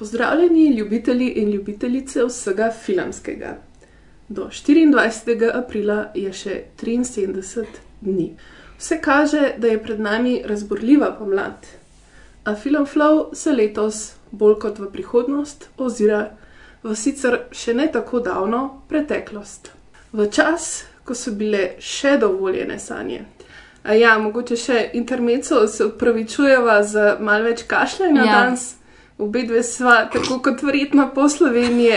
Pozdravljeni, ljubitelji in ljubitelice vsega filmskega. Do 24. aprila je še 73 dni. Vse kaže, da je pred nami razborljiva pomlad. A film Flow se letos, bolj kot v prihodnost, ozira v sicer še ne tako davno preteklost. V čas, ko so bile še dovoljene sanje. A ja, mogoče še intermezzo se upravičujeva za malo več kašljanja Ja. ja. danes. Obe dve sva, tako kot verjetno po Sloveniji,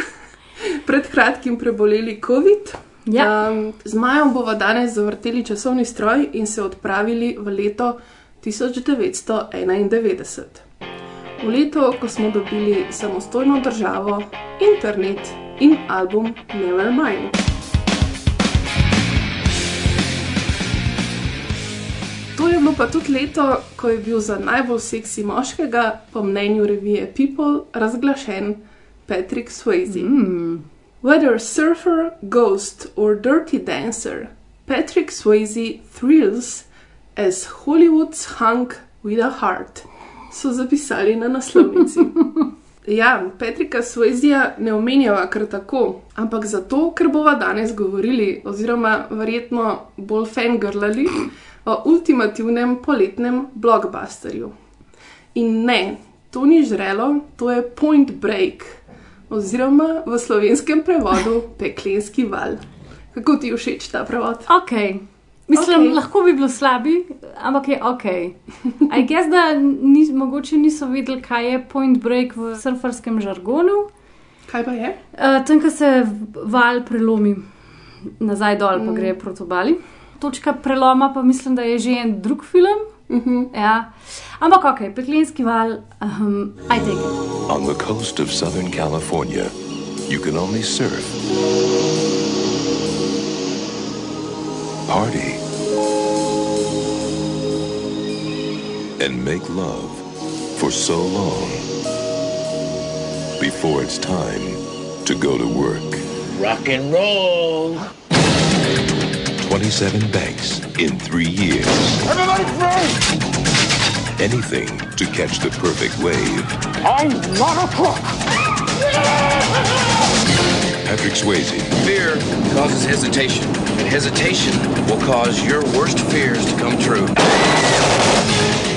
pred kratkim preboleli COVID. Ja. Um, z Majem bomo danes zavrteli časovni stroj in se odpravili v leto 1991. V leto, ko smo dobili samostojno državo, internet in album Nevermind. To je bilo pa tudi leto, ko je bil za najbolj seksi moškega, po mnenju revije People, razglašen Patrick Swayze. Mm. Whether surfer, ghost, or dirty dancer, Patrick Swayze thrills as Hollywood's hunk with a heart, so zapisali na naslovnici. Ja, Patrika Swayzija ne omenjava kar tako, ampak zato, ker bova danes govorili, oziroma verjetno bolj fangirlali o ultimativnem poletnem blockbusterju. In ne, to ni žrelo, to je Point Break, oziroma v slovenskem prevodu Peklenski val. Kako ti je všeč ta prevod? Ok. Mislim, okay. lahko bi bilo slabi, ampak je ok. Aj gess, da ni, mogoče niso vedeli, kaj je point break v surferskem žargonu. Kaj pa je? Uh, tam, ko se val prelomi nazaj dol, pa Mm. gre proti obali. Točka preloma pa mislim, da je že en drug film. Uh -huh. Ja. Ampak ok, peklenski val, um, aj tega. On the coast of Southern California, you can only surf, party, and make love for so long before it's time to go to work. Rock and roll. 27 banks in three years. Everybody free! Anything to catch the perfect wave. I'm not a crook. Patrick Swayze, Fear causes hesitation, and hesitation will cause your worst fears to come true.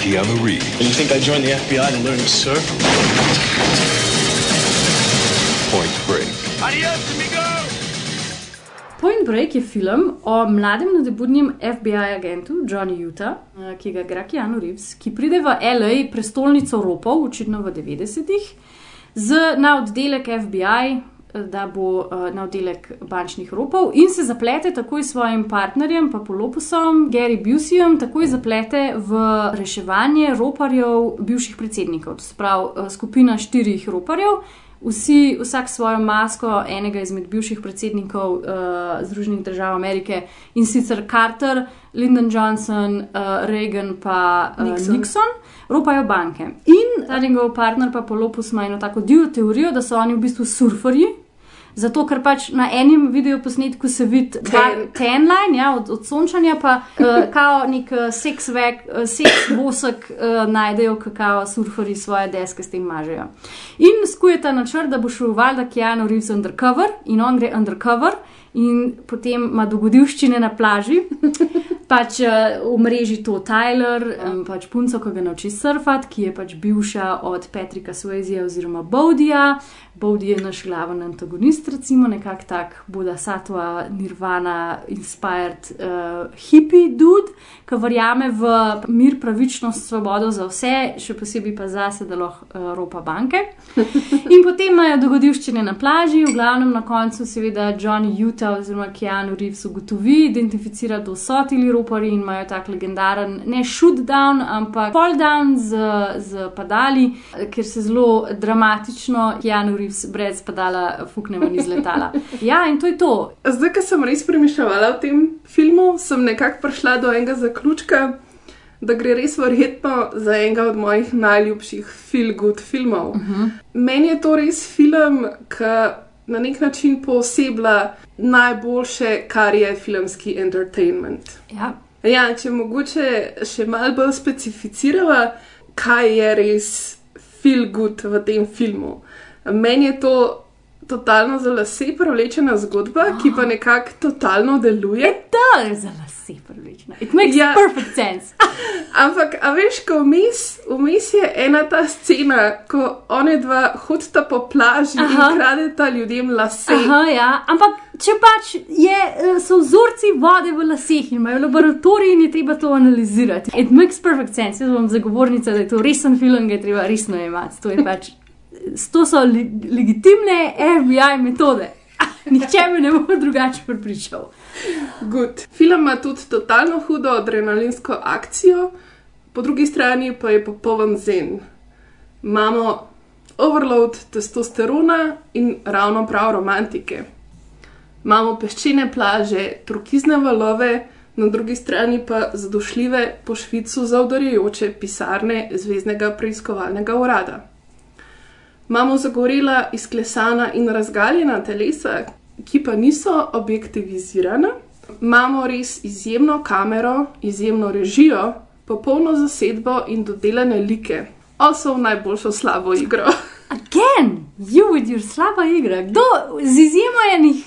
Keanu Reeves, And you think I joined the FBI to learn to surf? Point Break. Adios, amigo! Point Break je film o mladem nadebudnem FBI agentu Johnny Utah, eh, ki ga igra Keanu Reeves, ki pride v LA, prestolnico ropov, očitno v 90-ih, z- na oddelek FBI, eh, da bo eh, na oddelek bančnih ropov in se zaplete takoj s svojim partnerjem, pa Polopusom, Gary Buseyjem, takoj zaplete v reševanje roparjev bivših predsednikov. Eh, skupina štirih roparjev. Vsi, vsak svojo masko enega izmed bivših predsednikov uh, Združenih držav Amerike in sicer Carter, Lyndon Johnson, uh, Reagan pa uh, Nixon. Nixon. Nixon, ropajo banke. In ta njegov partner pa Polopus ima eno tako divjo teorijo, da so oni v bistvu surferji. Zato, ker pač na enem videoposnetku se vidi Ten. ten line, ja, od, od sončanja, pa uh, kao nek uh, seks, vek, uh, seks vosek uh, najdejo, kakao surferji svoje deske s tem mažejo. In skujeta načrt, da bo šel valjda Keanu Reeves undercover in on gre undercover in potem ima dogodivščine na plaži. pač uh, v mreži to Tyler, um, pač punco, ki ga nauči surfati, ki je pač bivša od Patrika Swayzija oziroma Bowdija. Bowdy je naš glaven antagonist, recimo nekako tak Buda Satwa, Nirvana, inspired uh, hippie dude, ki verjame v mir, pravičnost, svobodo za vse, še posebej pa zase, da lahko uh, ropa banke. In potem imajo dogodivščine na plaži, v glavnem na koncu seveda Johnny Utah oziroma Keanu Reeves ugotovi, identificira, da so ti ropari in imajo tak legendaren, ne shootdown, ampak fall down z, z padali, ker se zelo dramatično Janu Reeves brez padala fukne ven iz letala. Ja, in to je to. Zdaj, ko sem res premišljala o tem filmu, sem nekako prišla do enega zaključka, da gre res verjetno za enega od mojih najljubših feel-good filmov. Uh -huh. Meni je to res film, ki na nek način posebla najboljše, kar je filmski entertainment. Ja. Ja, če mogoče še malo bolj specificirava, kaj je res feel-good v tem filmu. Meni je to totalno za lase privlečena zgodba, ki pa nekako totalno deluje. Je za lase privlečena. It makes Ja. perfect sense. Ampak, a veš, ko vmes, vmes je ena ta scena, ko one dva hodita po plaži Aha. Aha. in kradeta ljudem lase. Aha, ja. Ampak, če pač je, eh, so vzorci vode v laseh in imajo laboratorij in je treba to analizirati. It makes perfect sense. Jaz bom zagovornica, da je to resen film, ga je treba resno imati. To, je pač, to so li, legitimne FBI metode. Nihče me ne bo drugače prepričal. Good. Film ima tudi totalno hudo adrenalinsko akcijo, po drugi strani pa je popoln zen. Imamo overload testosterona in ravno prav romantike. Imamo peščene plaže, turkizne valove, na drugi strani pa zadošljive po Švicu zaudarjajoče pisarne Zvezdnega preiskovalnega urada. Imamo zagorela, izklesana in razgaljena telesa, ki pa niso objektivizirana. Imamo res izjemno kamero, izjemno režijo, popolno zasedbo in dodelane like. Osov najboljšo slabo igro. Again, you with your slaba igra. Kdo z izjemo enih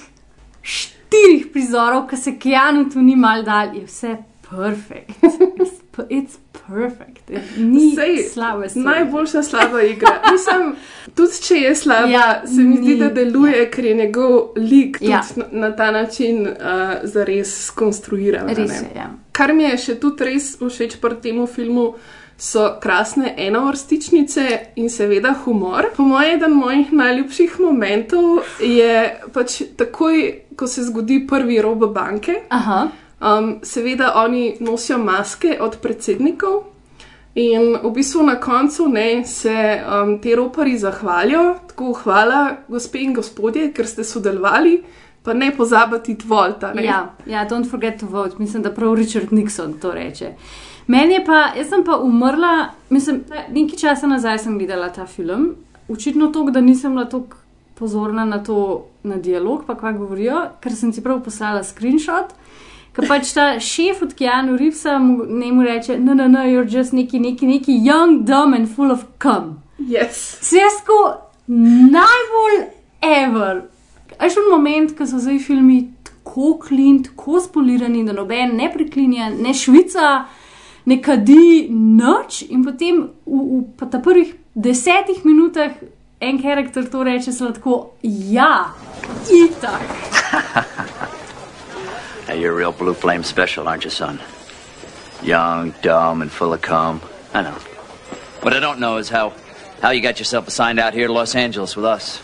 štirih prizorov, ki se Kjanu tu ni mal dal, je vse perfect. It's, perfect. Ni Sej, slabe stvari. Najboljša slaba igra. Mislim, tudi če je slaba, ja, Ja, se mi zdi, ni- da deluje, ker je njegov lik ja. Ja. na, na ta način uh, zares skonstruiran. Res je, ja. Kar mi je še tudi res všeč pri tem filmu, so krasne enovrstičnice in seveda humor. Po mojem, eden mojih najljubših momentov je pač takoj, ko se zgodi prvi rob banke. Aha, Um, seveda oni nosijo maske od predsednikov. In v bistvu na koncu ne, se um, te ropari zahvalijo, tako hvala, gospe in gospodje, ker ste sodelovali, pa ne pozabiti volta. Ne? ja, ja, don't forget to vote. Mislim, da prav Richard Nixon to reče. Meni je pa, jaz sem pa umrla, mislim, nekaj časa nazaj sem gledala ta film, očitno to, da nisem bila tako pozorna na to, na dialog, pa kaj govorijo, ker sem ti prav poslala screenshot. Ker pač ta šef od Keanu Reevesa ne mu reče, no, no, no, you're just neki, neki, neki young, dumb and full of cum. Yes. Cesko najbolj ever. A še en moment, ko so zdaj filmi tako klin, tako spolirani, da noben ne preklinja, ne švica, ne kadi noč, in potem v, v ta prvih desetih minutah en karakter to reče sladko, ja, itak. Hey, you're a real blue flame special, aren't you, son? Young, dumb, and full of cum. I know. What I don't know is how how you got yourself assigned out here to Los Angeles with us.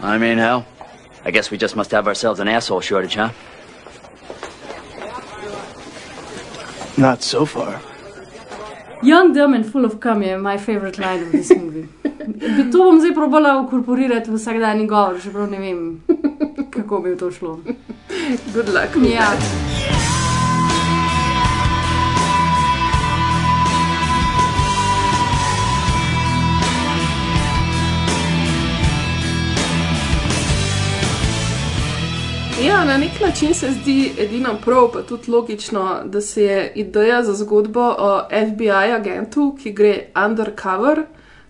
I mean, hell, I guess we just must have ourselves an asshole shortage, huh? Not so far. Young, dumb and full of cum je my favorite line of this movie. Bi to bom zdaj probala ukorporirati v vsakdanji govor, čeprav ne vem, kako bi to šlo. Good luck. Ja. Ja, na nek način se zdi edino prav, pa tudi logično, da se je ideja za zgodbo o FBI agentu, ki gre undercover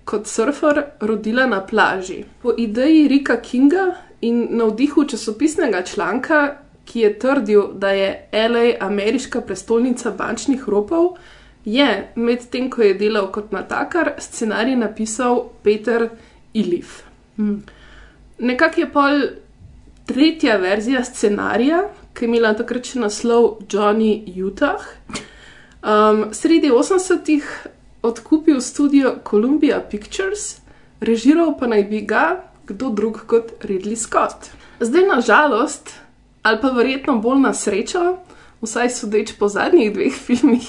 kot surfer, rodila na plaži. Po ideji Rika Kinga in navdihu časopisnega članka, ki je trdil, da je LA ameriška prestolnica bančnih ropov, je medtem, ko je delal kot natakar, scenarij napisal Peter Ilif. Nekako je pol tretja verzija scenarija, ki je imela takrat še naslov Johnny Utah. Um, sredi 80-ih odkupil studio Columbia Pictures, režiral pa naj bi ga kdo drug kot Ridley Scott. Zdaj, na žalost, ali pa verjetno bolj na srečo, vsaj sodeč po zadnjih dveh filmih,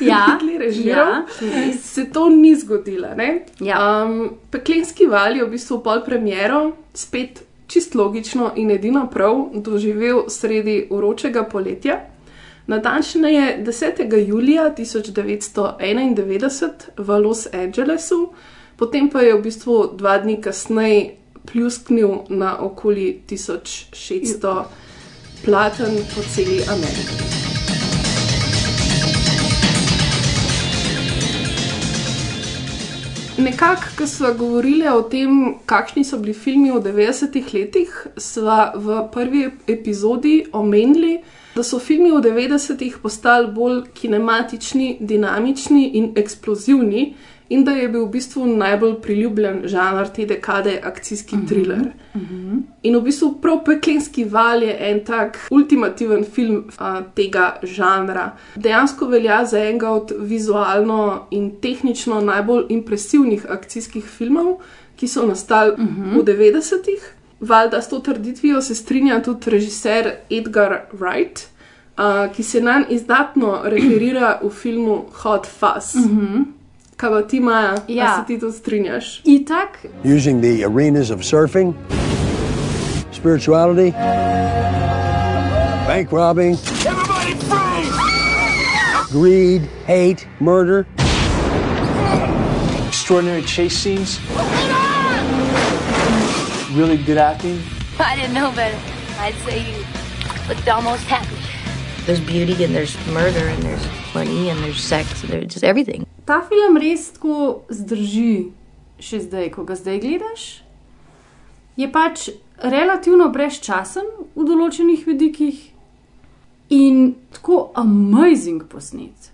Ja, ki jih je režiral, ja, je res. se to ni zgodilo. Ja. Um, Peklenski val je v bistvu pol premiero, spet čist logično in edino prav, doživel sredi vročega poletja. Natančneje 10. julija 1991 v Los Angelesu, potem pa je v bistvu dva dni kasneje pljusknil na okoli 1600 platen po celi Ameriki. Nekako, ko smo govorili o tem, kakšni so bili filmi v 90-ih letih, smo v prvi epizodi omenili, da so filmi v 90-ih postali bolj kinematični, dinamični in eksplozivni, in da je bil v bistvu najbolj priljubljen žanr te dekade akcijski thriller. In v bistvu prav Peklenski val je en tak ultimativen film a, tega žanra. Dejansko velja za enega od vizualno in tehnično najbolj impresivnih akcijskih filmov, ki so nastali uh -huh. v 90-ih. Valjda s to trditvijo se strinja tudi režiser Edgar Wright, a, ki se nanj izdatno referira v filmu Hot Fuzz. Uh -huh. Kaj pa ti, Maja, Ja. ja. se ti to strinjaš? Itak, using the arenas of surfing, spirituality, bank robbing, Everybody freeze! greed, hate, murder. Extraordinary chase scenes. Really good acting. I didn't know better. I'd say you looked almost happy. There's beauty and there's murder and there's money and there's sex and there's just everything. Ta film res tako zdrži, še zdaj, ko ga zdaj gledaš. Je pač relativno brezčasen v določenih vidikih in tako amazing posnet.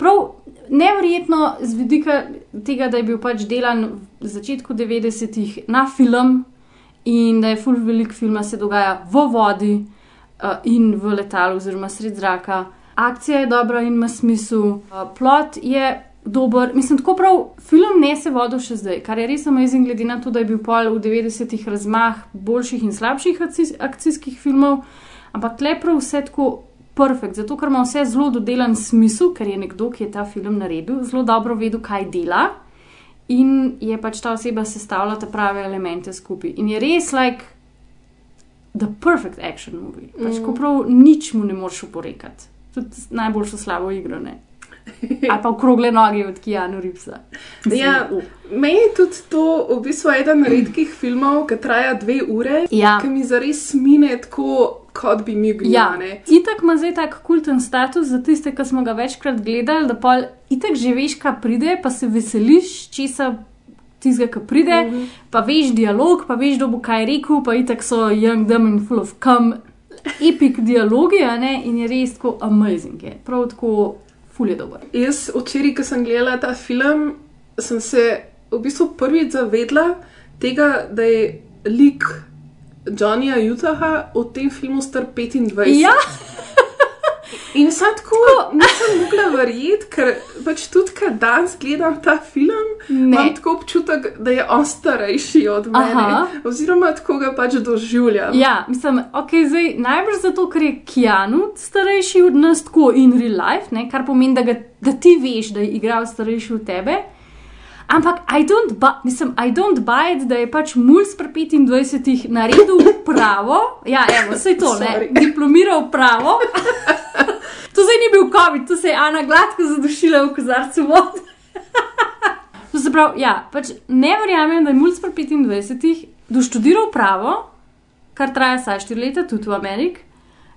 Prav nevrjetno z vidika tega, da je bil pač delan v začetku 90-ih na film in da je full velik filma se dogaja v vodi uh, in v letalu oziroma sred zraka. Akcija je dobra in ima smisel, uh, plot je dober, mislim, tako prav film nese vodo še zdaj, kar je res amazing, glede na to, da je bil pol v 90-ih razmah boljših in slabših akcijs akcijskih filmov, ampak le prav vse tako perfekt, zato ker ima vse zelo dodelan smisel, ker je nekdo, ki je ta film naredil, zelo dobro vedel, kaj dela. In je pač ta oseba sestavljala te prave elemente skupaj. In je res like the perfect action movie. Pač, Mm. ko prav nič mu ne moreš oporekati. Tudi najboljšo slabo igro ne. Ali pa okrogle noge od Kijanu Ripsa. Ja, meni je tudi to v bistvu eden redkih filmov, ki traja dve ure, Ja. ki mi zares mine tako, kot bi mi gledali. Ja, itak ima zdaj tak kulten status za tiste, ki smo ga večkrat gledali, da pol itak že veš, kaj pride, pa se veseliš česa tistega, ki pride, mm -hmm. pa veš dialog, pa veš, kdo bo kaj rekel, pa itak so young, dumb and full of cum, epic dialogi, a ne, in je res tako amazing, je. prav tako ful je dober. Jaz včeraj, ko sem gledala ta film, sem se v bistvu prvič zavedla tega, da je lik Johnnyja Utaha v tem filmu star 25. Ja. In sad tako nisem mogla verjeti, ker pač tudi, ker danes gledam ta film, Ne. imam tako občutek, da je on starejši od mene. Aha. Oziroma, tako ga pač doživljam. Ja, mislim, ok, zdaj najbrž zato, ker je Keanu starejši od nas, tako in real life, ne, kar pomeni, da, ga, da ti veš, da je igral starejši od tebe. Ampak I don't, bu- mislim, I don't buy it, da je pač mulj pri 25 naredil pravo. Ja, evo, vse to, ne, diplomiral pravo. to zdaj ni bil COVID, to se je Ana gladko zadušila v kozarcu vode. To se pravi, ja, pač ne verjamem, da je mulj pri 25 doštudiral pravo, kar traja vsaj 4 leta, tudi v Ameriki,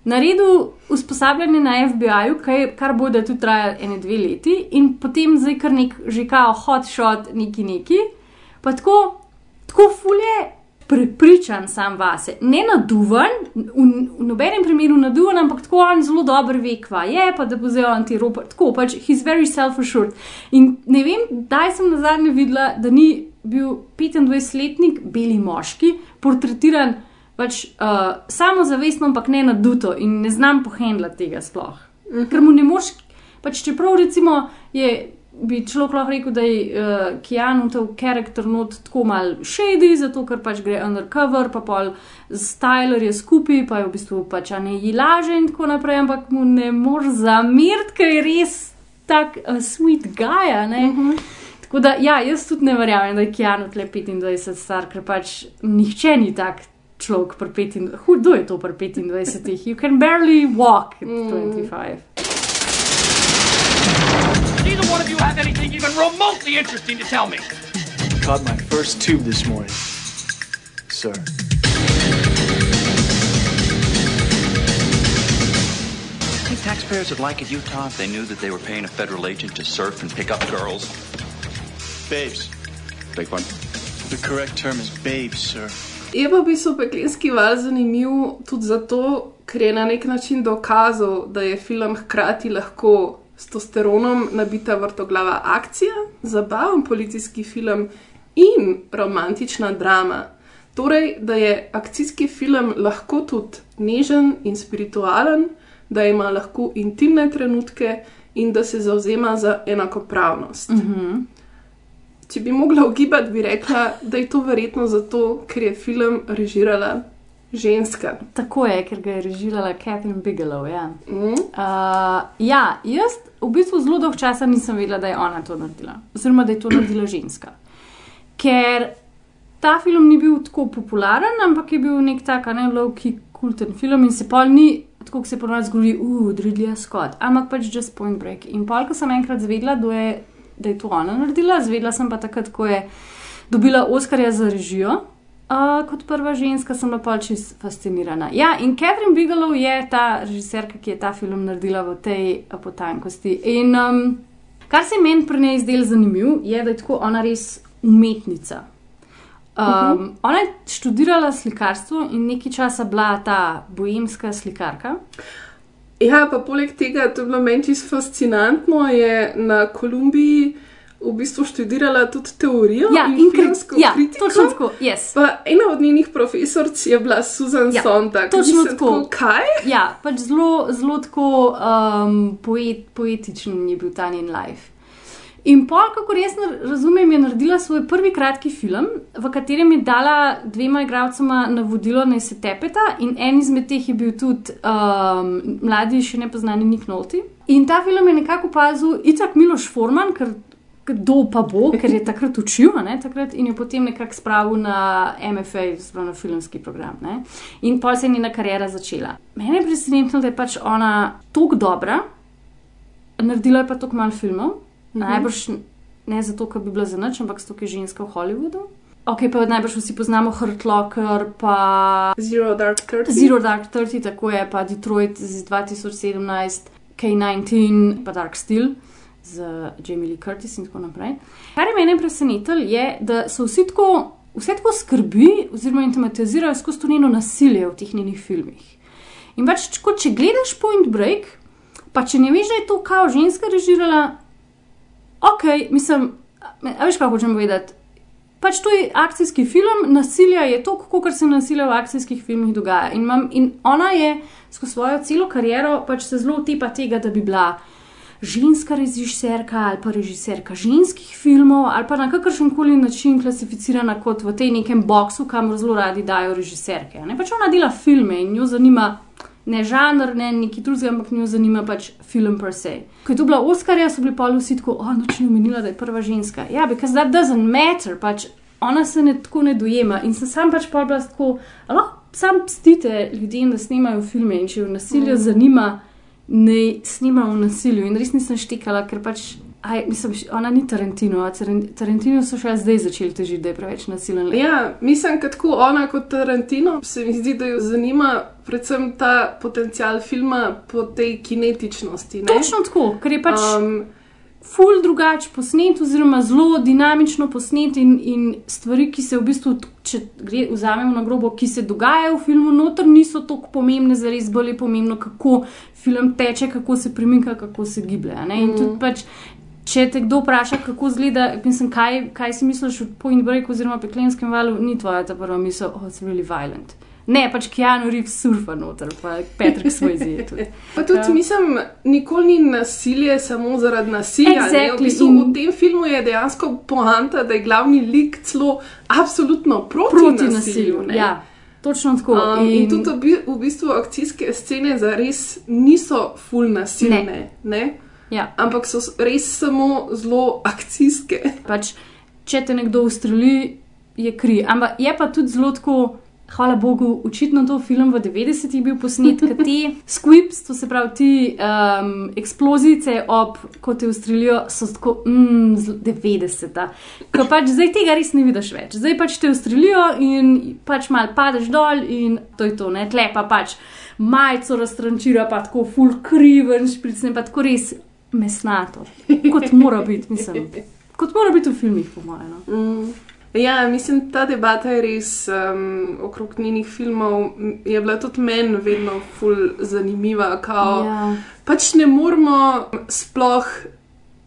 naredil usposabljanje na FBI-ju, kaj- kar bo da tudi traja ene dve leti, in potem zdaj kar nek že kao hot shot, neki neki, pa tako, tako fulje. Prepričan sam vase, ne naduvan, v, v nobenem primeru naduvan, ampak tako on zelo dobro ve, kva je, pa da bo ti ropa. Tako pač, he's very self-assured. In ne vem, kdaj sem na zadnje videla, da ni bil 25-letnik, beli moški, portretiran pač uh, samozavestno, ampak ne naduto in ne znam pohendla tega sploh. Mm -hmm. Ker mu ne moš, pač čeprav recimo je bi človek lahko rekel, da je uh, Keanu ta karakter not tako mal shady, zato ker pač gre undercover, pa pol z Tyler je skupaj, pa je v bistvu pač ne ji laže in tako naprej, ampak mu ne moreš zamiriti, ker je res tak uh, sweet guy. Uh -huh. Tako da, ja, jaz tudi ne verjamem, da je Keanu tle 25 star, ker pač nihče ni tak človek pri 25. Hudo je to pri 25. You can barely walk at 25. Neither one of you have anything even remotely interesting to tell me. Caught my first tube this morning, sir. Think taxpayers would like it, Utah, if they knew that they were paying a federal agent to surf and pick up girls? Babes. Big one. The correct term is babes, sir. Je pa v bistvu peklenski val zanimiv tudi zato, ker je na nek način dokazal, da je film hkrati lahko s tosteronom nabita vrtoglava akcija, zabaven policijski film in romantična drama. Torej, da je akcijski film lahko tudi nežen in spiritualen, da ima lahko intimne trenutke in da se zauzema za enakopravnost. Mm -hmm. Če bi mogla ugibati, bi rekla, da je to verjetno zato, ker je film režirala ženska. Tako je, ker ga je režirala Catherine Bigelow. Ja. Mm. Uh, ja, jaz v bistvu zelo dolgo časa nisem vedela, da je ona to naredila, oziroma da je to naredila ženska. Ker ta film ni bil tako popularen, ampak je bil nek tak, ne lovki, kulten film in se pol ni. Tako se ponovadi zgodi, uh, Dridlja Scott, ampak pač Just Point Break. In pol, ko sem enkrat zvedela, da je, da je to ona naredila, zvedela sem pa takrat, ko je dobila Oscarja za režijo, uh, kot prva ženska, sem bila pač fascinirana. Ja, in Catherine Bigelow je ta režiserka, ki je ta film naredila v tej uh, potankosti. In um, kar se meni pri njej zdelo zanimivo, je, da je tako ona res umetnica. Um, uh -huh. Ona je študirala slikarstvo in nekaj časa bila ta bojemska slikarka. Ja, pa poleg tega, to je bilo meni čisto fascinantno, je na Kolumbiji v bistvu študirala tudi teorijo ja, in, in filmsko ja, kritiko. Točno tako, yes. Pa ena od njenih profesoric je bila Susan Ja, Sontag. točno Mislim, tako. Kaj? Ja, pač zelo, zelo tako um, poet, poetičen je bil ta njen life. In pol, kako res nar- razumem, je naredila svoj prvi kratki film, v katerem je dala dvema igralcema navodilo, naj se tepeta, in en izmed teh je bil tudi um, mladi, še nepoznani Nick Nolte. In ta film je nekako opazil Itak Miloš Forman, ker kdo pa bo, ker je takrat učil, ne, takrat, in jo potem nekako spravil na MFA, zelo na filmski program. Ne. In pol se je njena karijera začela. Mene je presenetilo, da je pač ona tako dobra, naredila je pa tako malo filmov, Mhm. najbrž ne zato, ker bi bila za nič, ampak zato, ker je ženska v Hollywoodu. Ok, pa najbrž vsi poznamo Hurt Locker, pa Zero Dark Thirty. Zero Dark Thirty, tako je, pa Detroit iz 2017, K19, pa Dark Steel z Jamie Lee Curtis in tako naprej. Kar je mene presenetilo, je, da so vsi tako, vse tako skrbi, oziroma intematizirajo skozi to njeno nasilje v teh njenih filmih. In pač, če, če gledaš Point Break, pa če ne veš, da je to kao ženska režirala, ok, mislim, a veš, kako hočem povedati. Pač to je akcijski film, nasilja je to, kot se nasilje v akcijskih filmih dogaja. In, imam, in ona je skozi svojo celo kariero pač se zelo tepa tega, da bi bila ženska režiserka ali pa režiserka ženskih filmov, ali pa na kakršen koli način klasificirana kot v tej nekem boksu, kamor zelo radi dajo režiserke. Ne? Pač ona dela filme in jo zanima ne žanr, ne neki drugega, ampak njo zanima pač film per se. Ko je to bila Oscarja, so bili pa vsi tako, oh, noč ni omenila, da je prva ženska. Ja, because that doesn't matter, pač ona se ne tako ne dojema in sem sam pač pa bila tako, "A lahko sam pstite ljudem, da snimajo filme in če jo nasilje mm. zanima, ne snimajo v nasilju. In res nisem štekala, ker pač. Aj, mislim, ona ni Tarantino, a Taran- Tarantino so še zdaj začeli težiti, da je preveč nasilen. Ja, mislim, da tako ona kot Tarantino se mi zdi, da jo zanima predvsem ta potencial filma po tej kinetičnosti. Ne? Točno tako, ker je pač Um, ful drugače posnet, oziroma zelo dinamično posnet in, in stvari, ki se v bistvu, če gre, vzamemo na grobo, ki se dogajajo v filmu, noter niso tako pomembne, zares bolj je pomembno, kako film teče, kako se premika, kako se giblje. In Mhm. tudi pač. Če te kdo vpraša, kako izgleda, mislim, kaj, kaj si misliš o Point Break oziroma Peklenskem valu, ni tvoja ta prva misel, oh, it's really violent. Ne, pač Keanu Reeves surfa noter, pa Patrick Swayze je tudi. Pa tudi Ja. mislim, nikoli ni nasilje samo zaradi nasilja. Exactly. V, bistvu, In- v tem filmu je dejansko poanta, da je glavni lik celo absolutno proti, Proti nasilju. nasilju. Ja, točno tako. Um, in, in tudi v, bi- v bistvu akcijske scene zares niso full nasilne, ne. Ne? Ja. ampak so res samo zelo akcijske. Pač, če te nekdo ustreli, je kri. Ampak je pa tudi zelo tako. Hvala Bogu, očitno to film v 90-ih bil posnet, ker ti squips, to se pravi ti um, eksplozice, ob, ko te ustrelijo, so tako mm, z 90-ta. Ker pač zdaj tega res ne vidiš več. Zdaj pač te ustrelijo in pač mal padeš dol in to je to, ne tlepa pač majico raztrančira, pa tako full kriven, špricne pa tako res mesnato. Kot mora biti, mislim. Kot mora biti v filmih, po mojem. No. Mm. Ja, mislim, ta debata je res um, okrog njenih filmov. Je bila tudi meni vedno ful zanimiva. Kao, Ja. Pač ne moramo sploh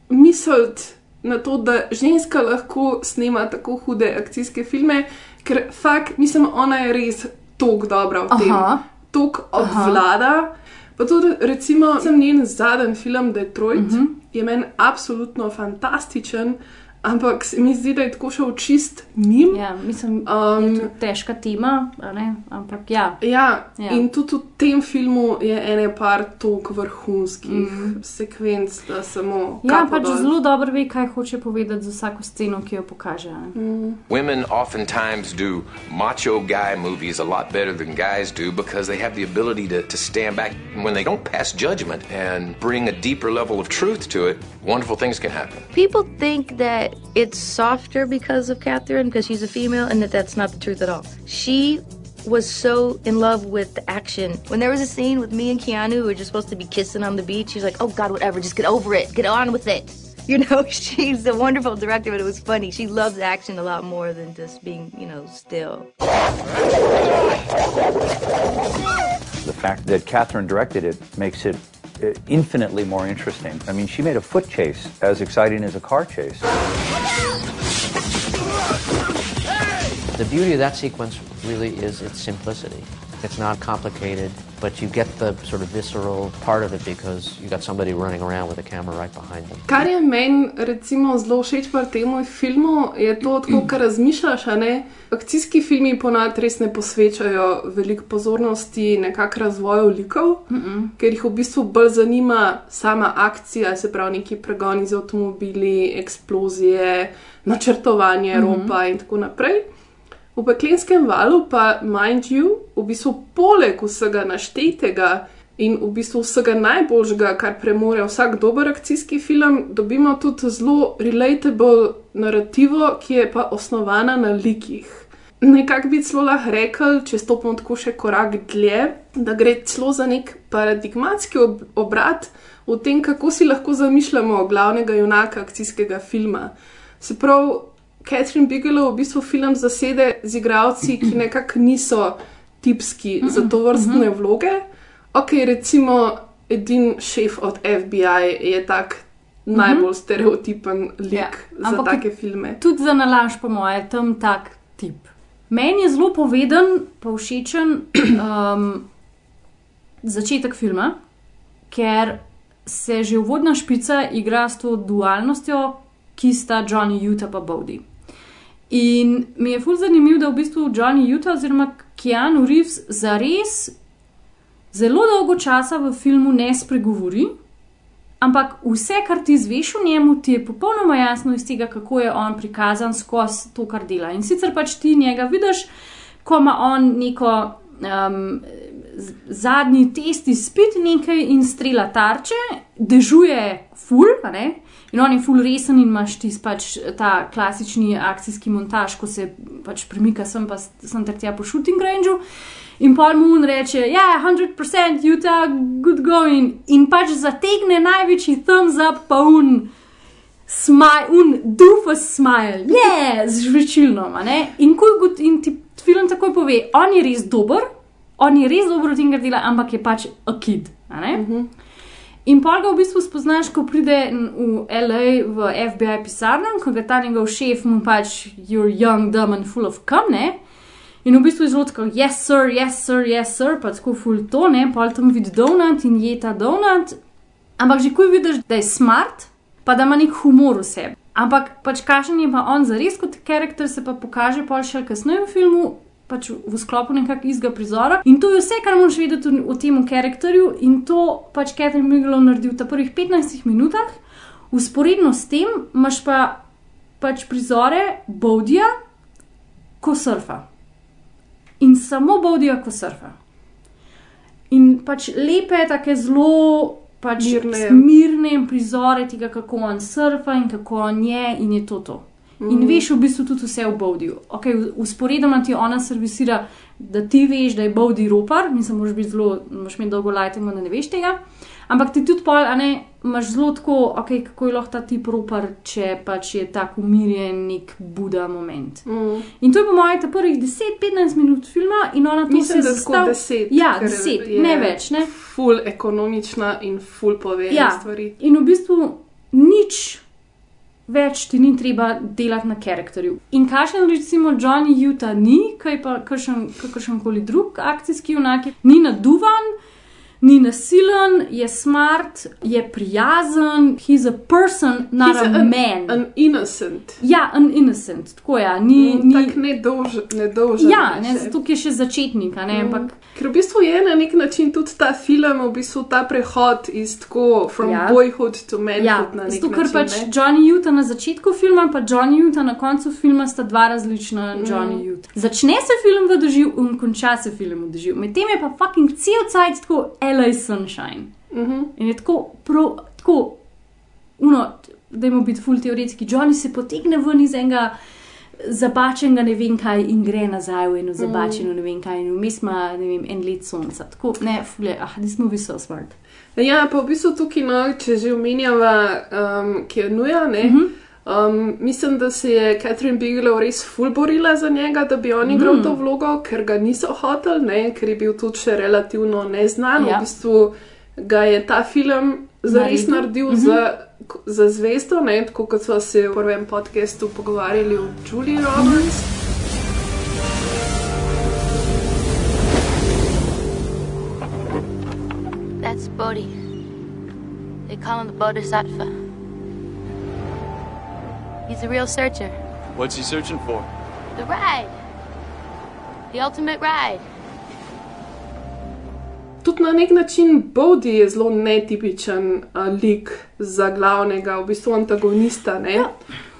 misliti na to, da ženska lahko snema tako hude akcijske filme, ker fakt, mislim, ona je res tok dobra v tem, Aha. tok obvlada. Pa tudi, recimo, sem njen zadnji film Detroit, uh -huh. je meni absolutno fantastičen, ampak se mi zdi, da je tako šel čist mim. Ja, mislim, Um, je to težka tema, a ne? ampak ja. Ja, Ja. in tudi v tem filmu je ene par tok vrhunskih mm. sekvenc, da samo. Ja, pač dol. zelo dobro ve, kaj hoče povedati z vsako sceno, ki jo pokaže. a Ne? Mm. Women oftentimes do macho guy movies a lot better than guys do because they have the ability to, to stand back. When they don't pass judgment and bring a deeper level of truth to it, wonderful things can happen. People think that it's softer because of Catherine, because she's a female, and that that's not the truth at all. She was so in love with the action. When there was a scene with me and Keanu, we were just supposed to be kissing on the beach. She's like, "Oh God, whatever, just get over it, get on with it." You know, she's a wonderful director, but it was funny. She loves action a lot more than just being, you know, still. The fact that Catherine directed it makes it Uh, infinitely more interesting. I mean, she made a foot chase as exciting as a car chase. The beauty of that sequence really is its simplicity. It's not complicated, but you get the sort of visceral part of it because you got somebody running around with a camera right behind them. Kar je meni recimo zelo všeč pri tem filmu, je to, tako, kar razmišljaš. a Ne? Akcijski filmi ponad res ne posvečajo veliko pozornosti nekako razvoju likov, mm -mm. ker jih v bistvu bolj zanima sama akcija, se pravi neki pregoni z avtomobili, eksplozije, načrtovanje Mhm. ropa in tako naprej. V peklenskem valu pa, mind you, v bistvu poleg vsega naštetega in v bistvu vsega najboljšega, kar premore vsak dober akcijski film, dobimo tudi zelo relatable narativo, ki je pa osnovana na likih. Nekako bi celo lahko rekel, če stopimo tako še korak dlje, da gre celo za nek paradigmatski ob obrat v tem, kako si lahko zamišljamo glavnega junaka akcijskega filma. Se pravi, Catherine Bigelow v bistvu film zasede z igralci, ki nekako niso tipski za to vrstne vloge. Ok, recimo, edin šef od FBI je tak najbolj stereotipen lik Ja, za take filme. Tudi za nalaž, po moje, tam tak tip. Meni je zelo poveden, pa všečen um, začetek filma, ker se že uvodna špica igra s to dualnostjo, ki sta Johnny Utah pa Bowdy. In mi je fulj zanimivo, da v bistvu Johnny Utah oziroma Keanu Reeves zares zelo dolgo časa v filmu ne spregovori, ampak vse, kar ti zveš o njemu, ti je popolnoma jasno iz tega, kako je on prikazan skozi to, kar dela. In sicer pač ti njega vidiš, ko ima on neko um, zadnji test izpit nekaj in strela tarče, dežuje ful, ne. In on je full resen in imaš ti pač ta klasični akcijski montaž, ko se pač premika sem pa sem ter tja po shooting rangeu. In Paul Moon reče, ja, 100% Utah, good going. In pač zategne največji thumbs up, pa un, smile, un doofus smile, je, z žvečilno, a ne. In, gut, in ti film takoj pove, on je res dober, on je res dober v tem, kar dela, ampak je pač a kid, a ne. In pol ga v bistvu spoznaš, ko pride v LA v FBI pisarno, ko ga ta njegov šef mu pač, you're young, dumb and full of cum, ne. In v bistvu je zelo tako, yes, sir, yes, sir, yes, sir, pa tako ful to, ne, pa tam vidi donut in je ta donut. Ampak že ko vidiš, da je smart, pa da ima nek humor v sebi. Ampak pač kakšen je pa on za res kot karakter, se pa pokaže pol še kasneje v filmu. Pač v sklopu nekakšnega izga prizora. In to je vse, kar moraš vedeti o tem karakterju, in to pač Catherine Bigelow naredi v ta prvih 15 minutah. Usporedno s tem imaš pa pač prizore Bowdija, ko surfa. In samo Bowdija, ko surfa. In pač lepe, tako zelo pač Mirne. mirne prizore tega, kako on surfa in kako on je, in je to to. In Mhm. veš v bistvu tudi vse o Bowdiju. Okay, usporedno ti ona servisira, da ti veš, da je Bowdi ropar, mislim, moraš biti zelo, moraš imeti dolgo lajtemo, da ne veš tega. Ampak ti tudi pol, a ne, imaš zelo tako, okay, kako je lahko ta tip ropar, če pač je tako umirjen, nek buda moment. Mm. In to je po mojem ta prvih 10-15 minut filma in ona to Mislim, se da tako zastav- deset. Ja, ker 10, je ne več, ne. Ful ekonomična in ful povedana Ja, stvari. in v bistvu nič več ti ni treba delati na karakterju. In kakšen recimo Johnny Utah ni, kaj pa kakršen koli drug akcijski junak, ni naduvan. Ni nasilen, je smart, je prijazen, he's a person, not He's a, an- man. An innocent. Ja, an innocent, tako je. Ni, Mm, ni, tak nedolžen. nedolžen ja, ne, zato ker je še začetnik, ne, Mm. ampak Ker v bistvu je na nek način tudi ta film, v bistvu ta prehod iz tako from Ja. boyhood to manhood Ja, na nek zato ker način. pač ne. Johnny Utah na začetku filma, pa Johnny Utah na koncu filma sta dva različna Mm. Johnny Utah. Začne se film v doživ in konča se film v doživ. Medtem je pa fucking cel cajt tako LA Sunshine. Mhm. In je tako, prav, tako, uno, da jim biti full teoretski. Johnny se potegne ven iz enega zabačenega ne vem kaj in gre nazaj v eno zabačeno ne vem kaj in vmes ima, vem, en let sonca. Tako, ne, fule, ah, this movie is so smart. Ja, pa v bistvu tukaj, no, če že omenjava um, Keanuja, ne. Mhm. Um, mislim, da se je Catherine Bigelow res ful borila za njega, da bi on igral Mhm. to vlogo, ker ga niso hoteli, ne, ker je bil tudi še relativno neznan. Ja. V bistvu ga je ta film zares Naredil. naredil Mhm. za, za zvesto, ne, tako kot smo se v prvem podkastu pogovarjali o Julie Roberts. That's Bodhi. They call him the Bodhisattva. He's a real searcher. What's he searching for? The ride. The ultimate ride. Tudi na nek način Bodhi je zelo netipičen uh, lik za glavnega, v bistvu antagonista. Ne?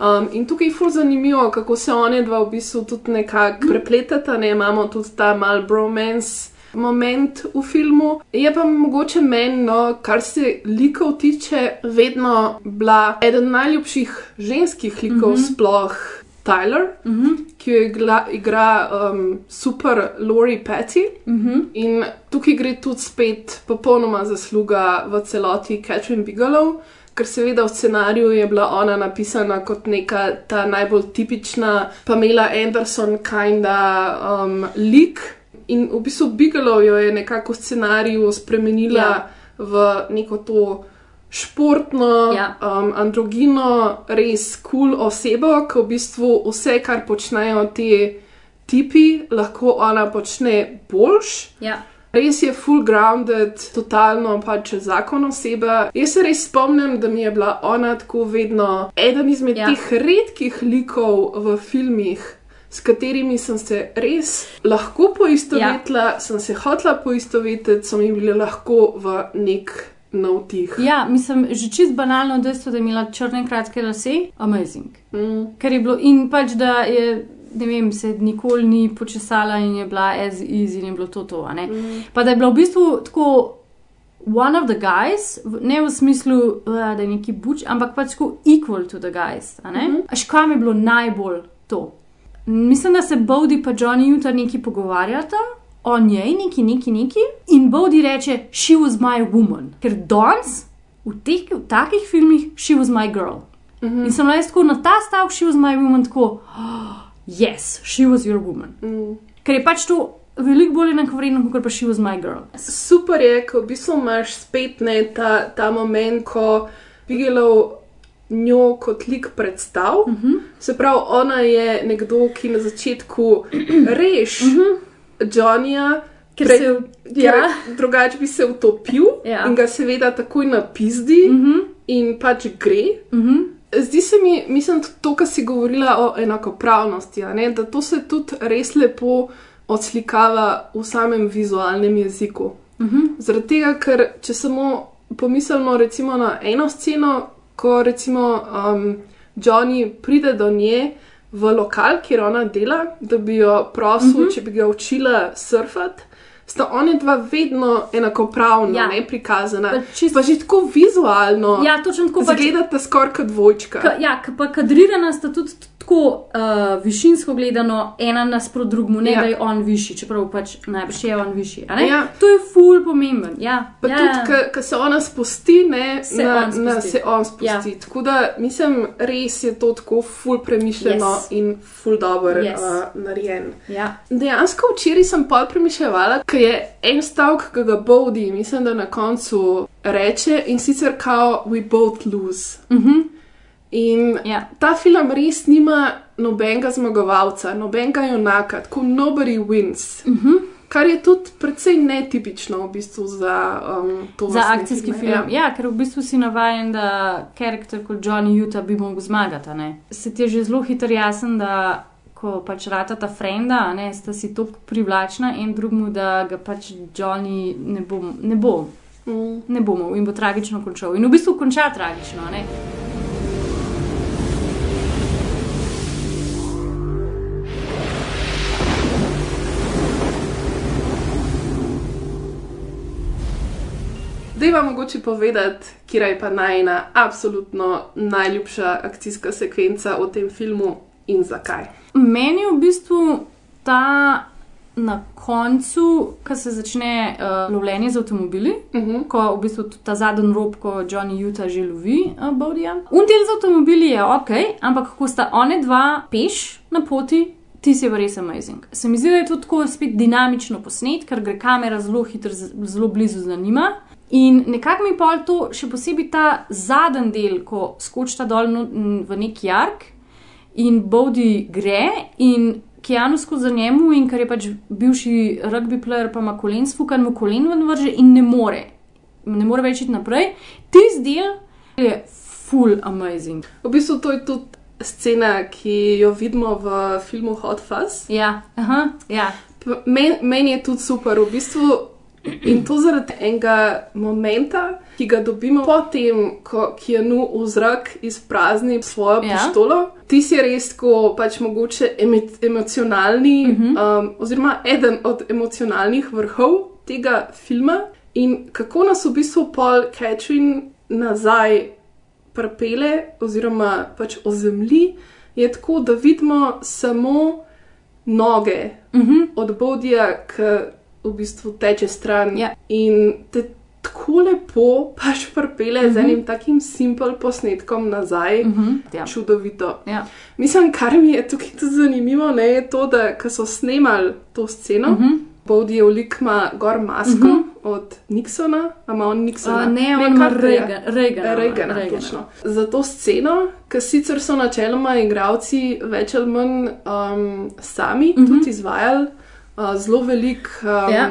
Um, in tukaj je fur zanimivo, kako se one dva v bistvu tudi nekako prepletata. Ne? Imamo tudi ta mal bromance. Moment v filmu je pa mogoče meni, no, kar se likov tiče, vedno bila eden najljubših ženskih likov, mm. -hmm. sploh Tyler, mm -hmm. ki jo igra, igra um, super Lori Petty. Mm -hmm. In tukaj gre tudi spet popolnoma zasluga v celoti Catherine Bigelow, ker seveda v scenariju je bila ona napisana kot neka ta najbolj tipična Pamela Anderson kinda um, lik. In v bistvu Bigelow jo je nekako v scenariju spremenila Ja. v neko to športno, Ja. um, androgino, res kul cool osebo, ki v bistvu vse, kar počnejo ti tipi, lahko ona počne boljš. Ja. Res je full grounded, totalno pač zakon oseba. Jaz se res spomnim, da mi je bila ona tako vedno eden izmed Ja. ja. teh redkih likov v filmih, s katerimi sem se res lahko poistovetila, ja. sem se hotla poistovetiti, so mi bile lahko v nek navdih. Ja, mislim, že čist banalno dejstvo, da je imela črne kratke lase, amazing. Mm. Ker je bilo in pač, da je, ne vem, se nikoli ni počesala in je bila as is in je bilo to to. Mm. Pa da je bila v bistvu tako. One of the guys, ne v smislu, uh, da je neki buč, ampak pač tako equal to the guys. a ne? Mhm. Až kam je bilo najbolj to? Mislim, da se Bowdi pa Johnny Utah neki pogovarjata o njej, neki, neki, neki. In Bowdi reče, she was my woman. Ker danes v teh v takih filmih, she was my girl. Mhm. In sem jaz tako na ta stavek, she was my woman, tako, oh, yes, she was your woman. Mm. Ker je pač to veliko bolj enakovredno, kot pa she was my girl. Super je, ko v bistvu imaš spet ne, ta, ta moment, ko Bigelow njo kot lik predstav. Uh Mhm. -huh. Se pravi, ona je nekdo, ki na začetku reš uh -huh. Johnnyja. Mhm. Ker se- ja. ja. drugače bi se utopil Ja. in ga seveda takoj napizdi uh Mhm. -huh. in pač gre. Uh -huh. Zdi se mi, mislim, to, kar si govorila o enakopravnosti, da to se tudi res lepo odslikava v samem vizualnem jeziku. Uh -huh. Zaradi tega, ker če samo pomislimo recimo na eno sceno, ko recimo um, Johnny pride do nje v lokal, kjer ona dela, da bi jo prosil, uh Mhm. -huh. če bi ga učila surfati. Sta oni dva vedno enakopravno Ja. ne, prikazana, Pa čist- pa že tako vizualno. Ja, točno tako pač- Zgledata skoraj kot dvojčka. Ka, ja, pa kadrirana sta tudi tako uh, višinsko gledano, ena nasprot drugemu, ne Ja. da je on višji, čeprav pač najbrž je on višji. Ja. To je ful pomemben. Ja, Pa ja, tudi, ko se ona spusti, ne, Se na, on spusti. Na, se on spusti. Ja. Tako da mislim, res je to tako ful premišljeno Yes. in ful dobro Yes. uh, narejen. Ja. Dejansko včeraj sem pol premišljala, ker je en stavek, ki ga Bodi, mislim, da na koncu reče in sicer kao we both lose. Uh -huh. In ja. ta film res nima nobenega zmagovalca, nobenega junaka, tako nobody wins. Uh -huh. Kar je tudi precej netipično v bistvu za um, to Za akcijski film. Ja. Ja. ker v bistvu si navaden, da karakter kot Johnny Utah bi mogel zmagati. Se ti je že zelo hitro jasen, da ko pač rata ta frenda, ne, sta si tako privlačna in drugmu, da ga pač Johnny ne bo, ne bo, Mm. ne bomo in bo tragično končal. In v bistvu konča tragično. Ne? Dej vam mogoče povedati, kje je pa najna absolutno najljubša akcijska sekvenca v tem filmu in zakaj. Meni v bistvu ta na koncu, ko se začne uh, lovljenje z avtomobili, uh -huh. ko v bistvu ta zadnji rob, ko Johnny Utah že lovi uh, Bodija. Undel z avtomobili je ok, ampak ko sta one dva peš na poti. Ti si pa res amazing. Se mi zdi, da je to tako spet dinamično posnet, ker gre kamera zelo hitro, zelo blizu za njima. In nekako mi pa to, še posebej ta zadnji del, ko skočita dol no- v nek jark in Bodi gre in Keanu skozi njemu, in ker je pač bivši rugby player, pa ima kolen sfukan, mu kolen ven vrže in ne more, ne more več iti naprej. Tisti del je full amazing. V bistvu to je tudi scena, ki jo vidimo v filmu Hot Fuzz. Ja, aha, ja. P- Men, meni je tudi super, v bistvu. In to zaradi enega momenta, ki ga dobimo potem, ko Keanu v zrak izprazni svojo Ja. ja. pištolo. Ti si res tako, pač mogoče emo, emocionalni, uh Mhm. -huh. um, oziroma eden od emocionalnih vrhov tega filma. In kako nas v bistvu pol Catherine nazaj prepele, oziroma pač ozemlji, je tako, da vidimo samo noge uh -huh. od Bodija, ki v bistvu teče stran. Ja. In te tako lepo pač prepele uh -huh. z Mhm. enim takim simpel posnetkom nazaj. Uh -huh. ja. Čudovito. Ja. Mislim, kar mi je tukaj tudi zanimivo, ne, je to, da ko so snemali to sceno. Uh Mhm. -huh. Bodijev lik ima gor masko uh -huh. od Nixona, a ima on Nixona. A, ne, on ima je. Reagan- točno. Za to sceno, ki sicer so načeloma igravci več ali manj um, sami uh Mhm. -huh. tudi izvajali, uh, zelo velik. Um, Ja.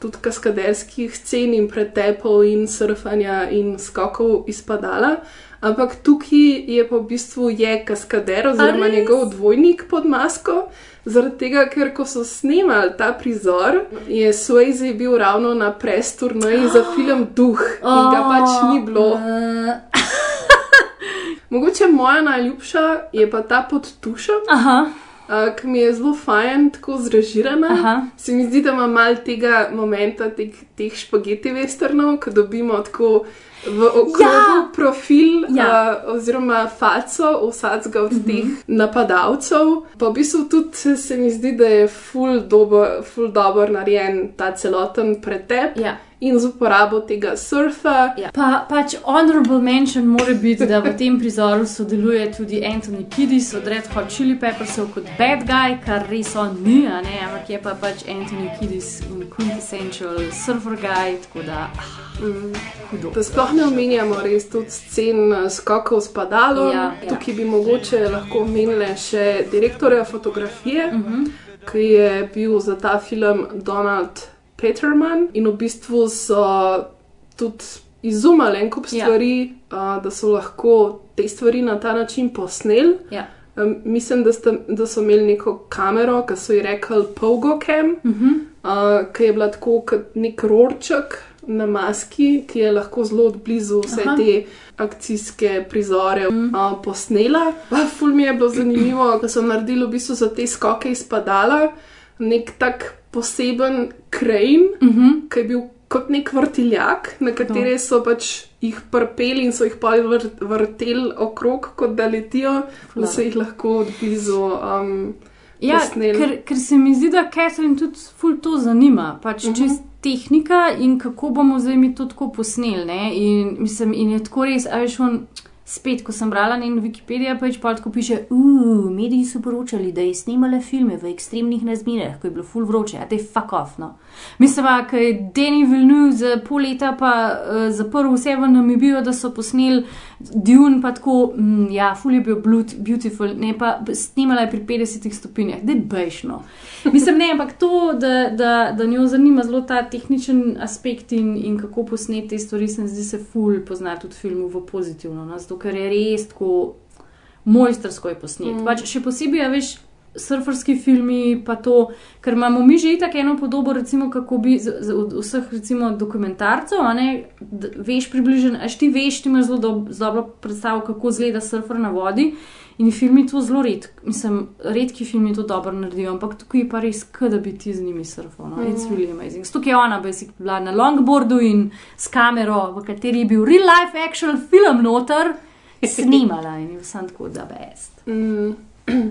Tudi kaskaderskih scen in pretepov, in surfanja, in skokov izpadala. Ampak tukaj je pa v bistvu je kaskader, oziroma njegov dvojnik pod masko. Zaradi tega, ker ko so snemali ta prizor, je Swayze bil ravno na presturnaji za film Duh in ga pač ni bilo. Uh, Mogoče moja najljubša je pa ta pod tušem. Aha. Uh, ki mi je zelo fajn, tako zrežirana. Aha. Se mi zdi, da ima malo tega momenta, teh, teh špageti westernov, ko dobimo tako v okrogu Ja! profil Ja. uh, oziroma faco vsakega od teh napadalcev. Pa v bistvu tudi se, mi zdi, da je full dobro ful dober narejen ta celoten pretep. Ja. In z uporabo tega surfa. Ja. Pa, pač honorable mention mora biti, da v tem prizoru sodeluje tudi Anthony Kiddis od Red Hot Chili Peppersov kot bad guy, kar res on ni, a ne, ampak je pa pač Anthony Kiddis in quintessential surfer guy, tako da. ah, Mm. Hudo. Da sploh sploh ne omenjamo res tudi scen eh, skokov s padalom. Ja, ja. Tukaj bi mogoče lahko omenili še direktorja fotografije, uh Mhm. -huh. ki je bil za ta film Donald Peterman in v bistvu so tudi izumali en kup Ja. stvari, uh, da so lahko te stvari na ta način posneli. Ja. Um, mislim, da, sta, da so imeli neko kamero, ki so ji rekli Pogo Cam, uh Mhm. -huh. uh, ki je bila tako kot nek rorček na maski, ki je lahko zelo blizu vse Aha. Te akcijske prizore mm. uh, posnela. Pa ful mi je bilo zanimivo, da so naredili v bistvu za te skoke izpadala nek tak poseben krajin, Uh -huh. ki je bil kot nek vrtiljak, na katere so pač jih prpeli in so jih pa vr vrteli okrog, kot da letijo, da so jih lahko od blizu um, Ja, posneli. ker, ker se mi zdi, da Catherine tudi ful to zanima. Pač uh Mhm. -huh. čist tehnika in kako bomo zdaj mi to tako posneli. ne. In, mislim, in je tako res, a veš, on, spet, ko sem brala na Wikipediji, pač pa tako piše, uh, mediji so poročali, da je snimala filme v ekstremnih razmerah, ko je bilo ful vroče, a te fuck off. No. Mislim, ker je Danny Villeneuve za pol leta pa uh, zaprl vse v Namibijo, da so posneli Dune, pa tako, mm, ja, ful je bil blut, beautiful, ne pa snimala je pri 50 stopinjah, da je bejšno. Mislim, ne, ampak to, da, da, da njo zanima zelo ta tehničen aspekt in, in kako posneti te stvari, se mi zdi se ful pozna tudi filmu v pozitivno, no? zato ker je res tako mojstrsko je posnet. Mm. Pač še posebej, a veš, surferski filmi, pa to, ker imamo mi že tako eno podobo, recimo, kako bi z, z, od vseh recimo, dokumentarcev, a ne, d, veš približen, až ti veš, ti imaš zelo dob, dobro predstavo, kako zgleda surfer na vodi. In filmi to zelo redki, mislim, redki filmi to dobro naredijo, ampak tukaj je pa res, da bi ti z njimi surfal. No? It's Mhm. really amazing. Zato je ona basic bila na longboardu in s kamero, v kateri je bil real life actual film noter, snimala in je vsem tako da best. Mm.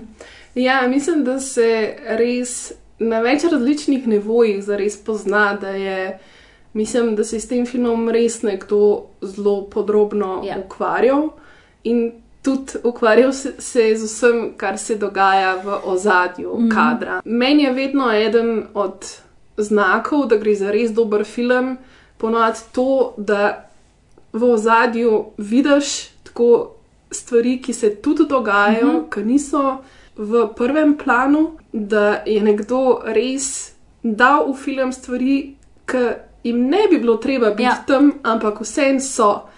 Ja, mislim, da se res na več različnih nivojih zares pozna, da je, mislim, da se je s tem filmom res nekdo zelo podrobno ja. ukvarjal in tudi ukvarjal se, se z vsem, kar se dogaja v ozadju mm. kadra. Meni je vedno eden od znakov, da gre za res dober film, ponovadi to, da v ozadju vidiš tako stvari, ki se tudi dogajajo, mm -hmm. ki niso v prvem planu, da je nekdo res dal v film stvari, ki jim ne bi bilo treba biti ja. tam, ampak vsem so.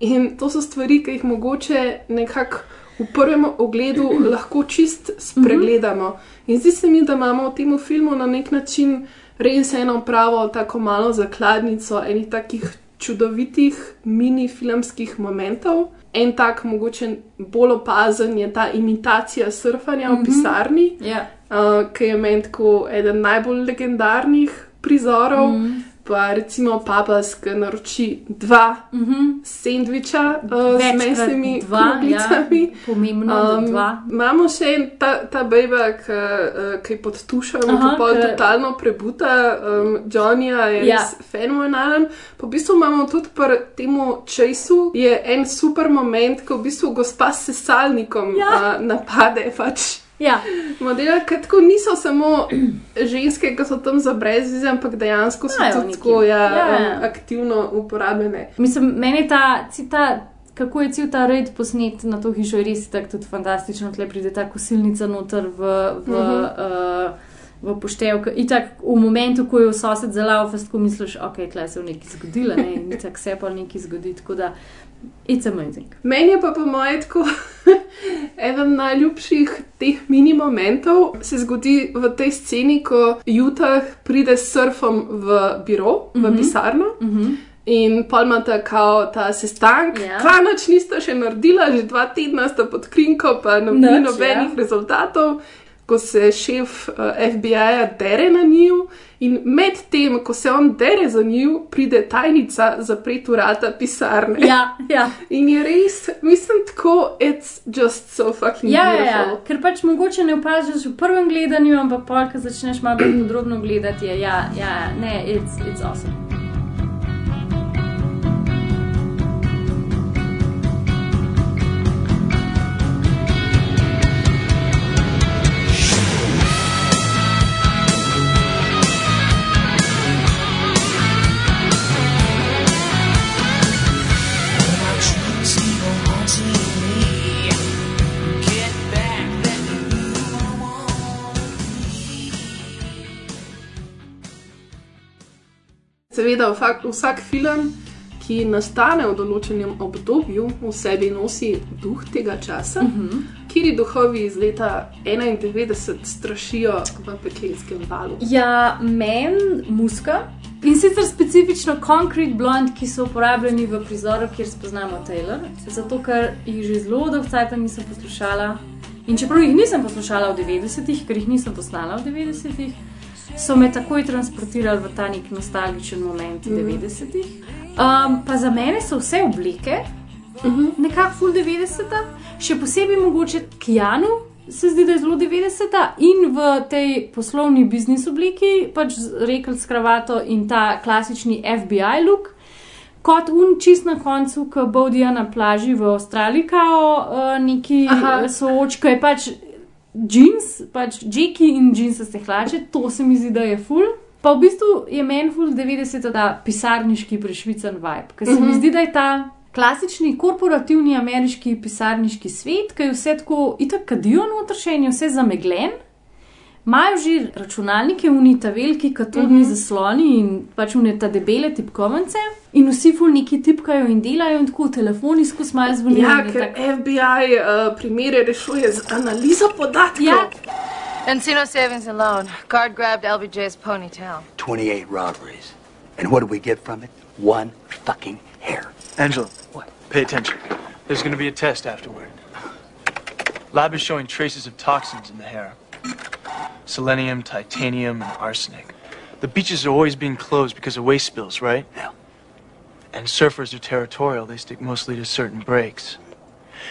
In to so stvari, ki jih mogoče nekako v prvem ogledu lahko čist spregledamo. In zdi se mi, da imamo v tem filmu na nek način res eno pravo, tako malo zakladnico enih takih čudovitih mini filmskih momentov. En tak, mogoče bolj opazen, je ta imitacija surfanja v Mhm. pisarni, Ja. uh, ki je meni tako eden najbolj legendarnih prizorov. Mhm. Pa recimo Papas, ki naroči dva mm -hmm. sendviča uh, z Večkrat mesnimi dva, ja. kroglicami. Pomembno, da dva. Imamo še en ta, ta bejba, ki uh, ki je pod tušem, ki pa ke- totalno prebuta. Um, Johnnyja je Ja. ja. res fenomenalen. V bistvu imamo tudi pri temu času je en super moment, ko v bistvu gospa s sesalnikom Ja. uh, napade. Pač. Ja. Modela, ki tako niso samo ženske, ki so tam za brezvize, ampak dejansko so tudi tako ja, Ja, ja. um, aktivno uporabljene. Mislim, meni je ta, ci- ta, kako je cel ta red posnet na to hišo, je res tako tudi fantastično. Tle pride ta kosilnica noter v, v, Mhm. uh, v poštevku. In tako v momentu, ko je sosed zalal, fast ko misliš, ok, tle se je nekaj zgodilo, ne, in tako se pa nekaj zgodi. Tako da, it's amazing. Meni je pa po mojem tako eden najljubših teh mini momentov. Se zgodi v tej sceni, ko Jutah pride s surfom v biro, v Mhm. pisarno. Mhm. In pa imata kao ta sestank, Ja. yeah. klanač nista še naredila, že dva tedna sta pod krinko, pa no, ni Nič, nobenih ja. rezultatov. Ko se šef uh, FBI-ja dere na njiju, in med tem, ko se on dere za njiju, pride tajnica zapreti vrata pisarne. Ja, ja. In je res, mislim, tako, it's just so fucking Ja, ja, beautiful. ja, ker pač mogoče ne opaziš v prvem gledanju, ampak pa, ko začneš malo bolj podrobno gledati, je ja, ja, ne, it's, it's awesome. Seveda, vsak, vsak film, ki nastane v določenem obdobju, v sebi nosi duh tega časa, uh -huh. kjer duhovi iz leta 91 strašijo v peklenskem valu. Ja, men, muska. In sicer specifično Concrete Blonde, ki so uporabljeni v prizoru, kjer spoznamo Taylor, zato ker jih že zelo dolgo časa nisem poslušala. In čeprav jih nisem poslušala v 90-ih, ker jih nisem poznala v 90-ih, so me takoj transportirali v ta nek nostalgičen moment Mhm. 90-ih. Um, pa za mene so vse oblike, Mhm. nekako full 90-ta, še posebej mogoče Kijanu. Se zdi, da je zelo 90-ta in v tej poslovni biznis obliki, pač rekel s kravato in ta klasični FBI look, kot un čist na koncu, ko bodijo na plaži v Avstraliji, kao uh, neki Aha. sooč, ko je pač jeans, pač jeki in jeansaste hlače, to se mi zdi, da je full. Pa v bistvu je meni full 90 ta pisarniški prešvican vibe, ker se uh -huh. mi Mhm. zdi, da je ta klasični korporativni ameriški pisarniški svet, ki je vse tako itak kadijo noter še in je vse zameglen. Imajo že računalnike, unita veliki katodni uh -huh. zasloni in pač unita debele tipkovnice. In vsi ful neki tipkajo in delajo, in tako telefoni skozi malo zvonijo. Ja, in je ker tako- FBI uh, primere rešuje z analizo podatkov. Ja. Encino Savings and Loan. Guard grabbed LBJ's ponytail. 28 robberies. And what do we get from it? One fucking hair. Angela, what? Pay attention. There's going to be a test afterward. Lab is showing traces of toxins in the hair selenium, titanium, and arsenic. The beaches are always being closed because of waste spills, right? Yeah. And surfers are territorial, they stick mostly to certain breaks.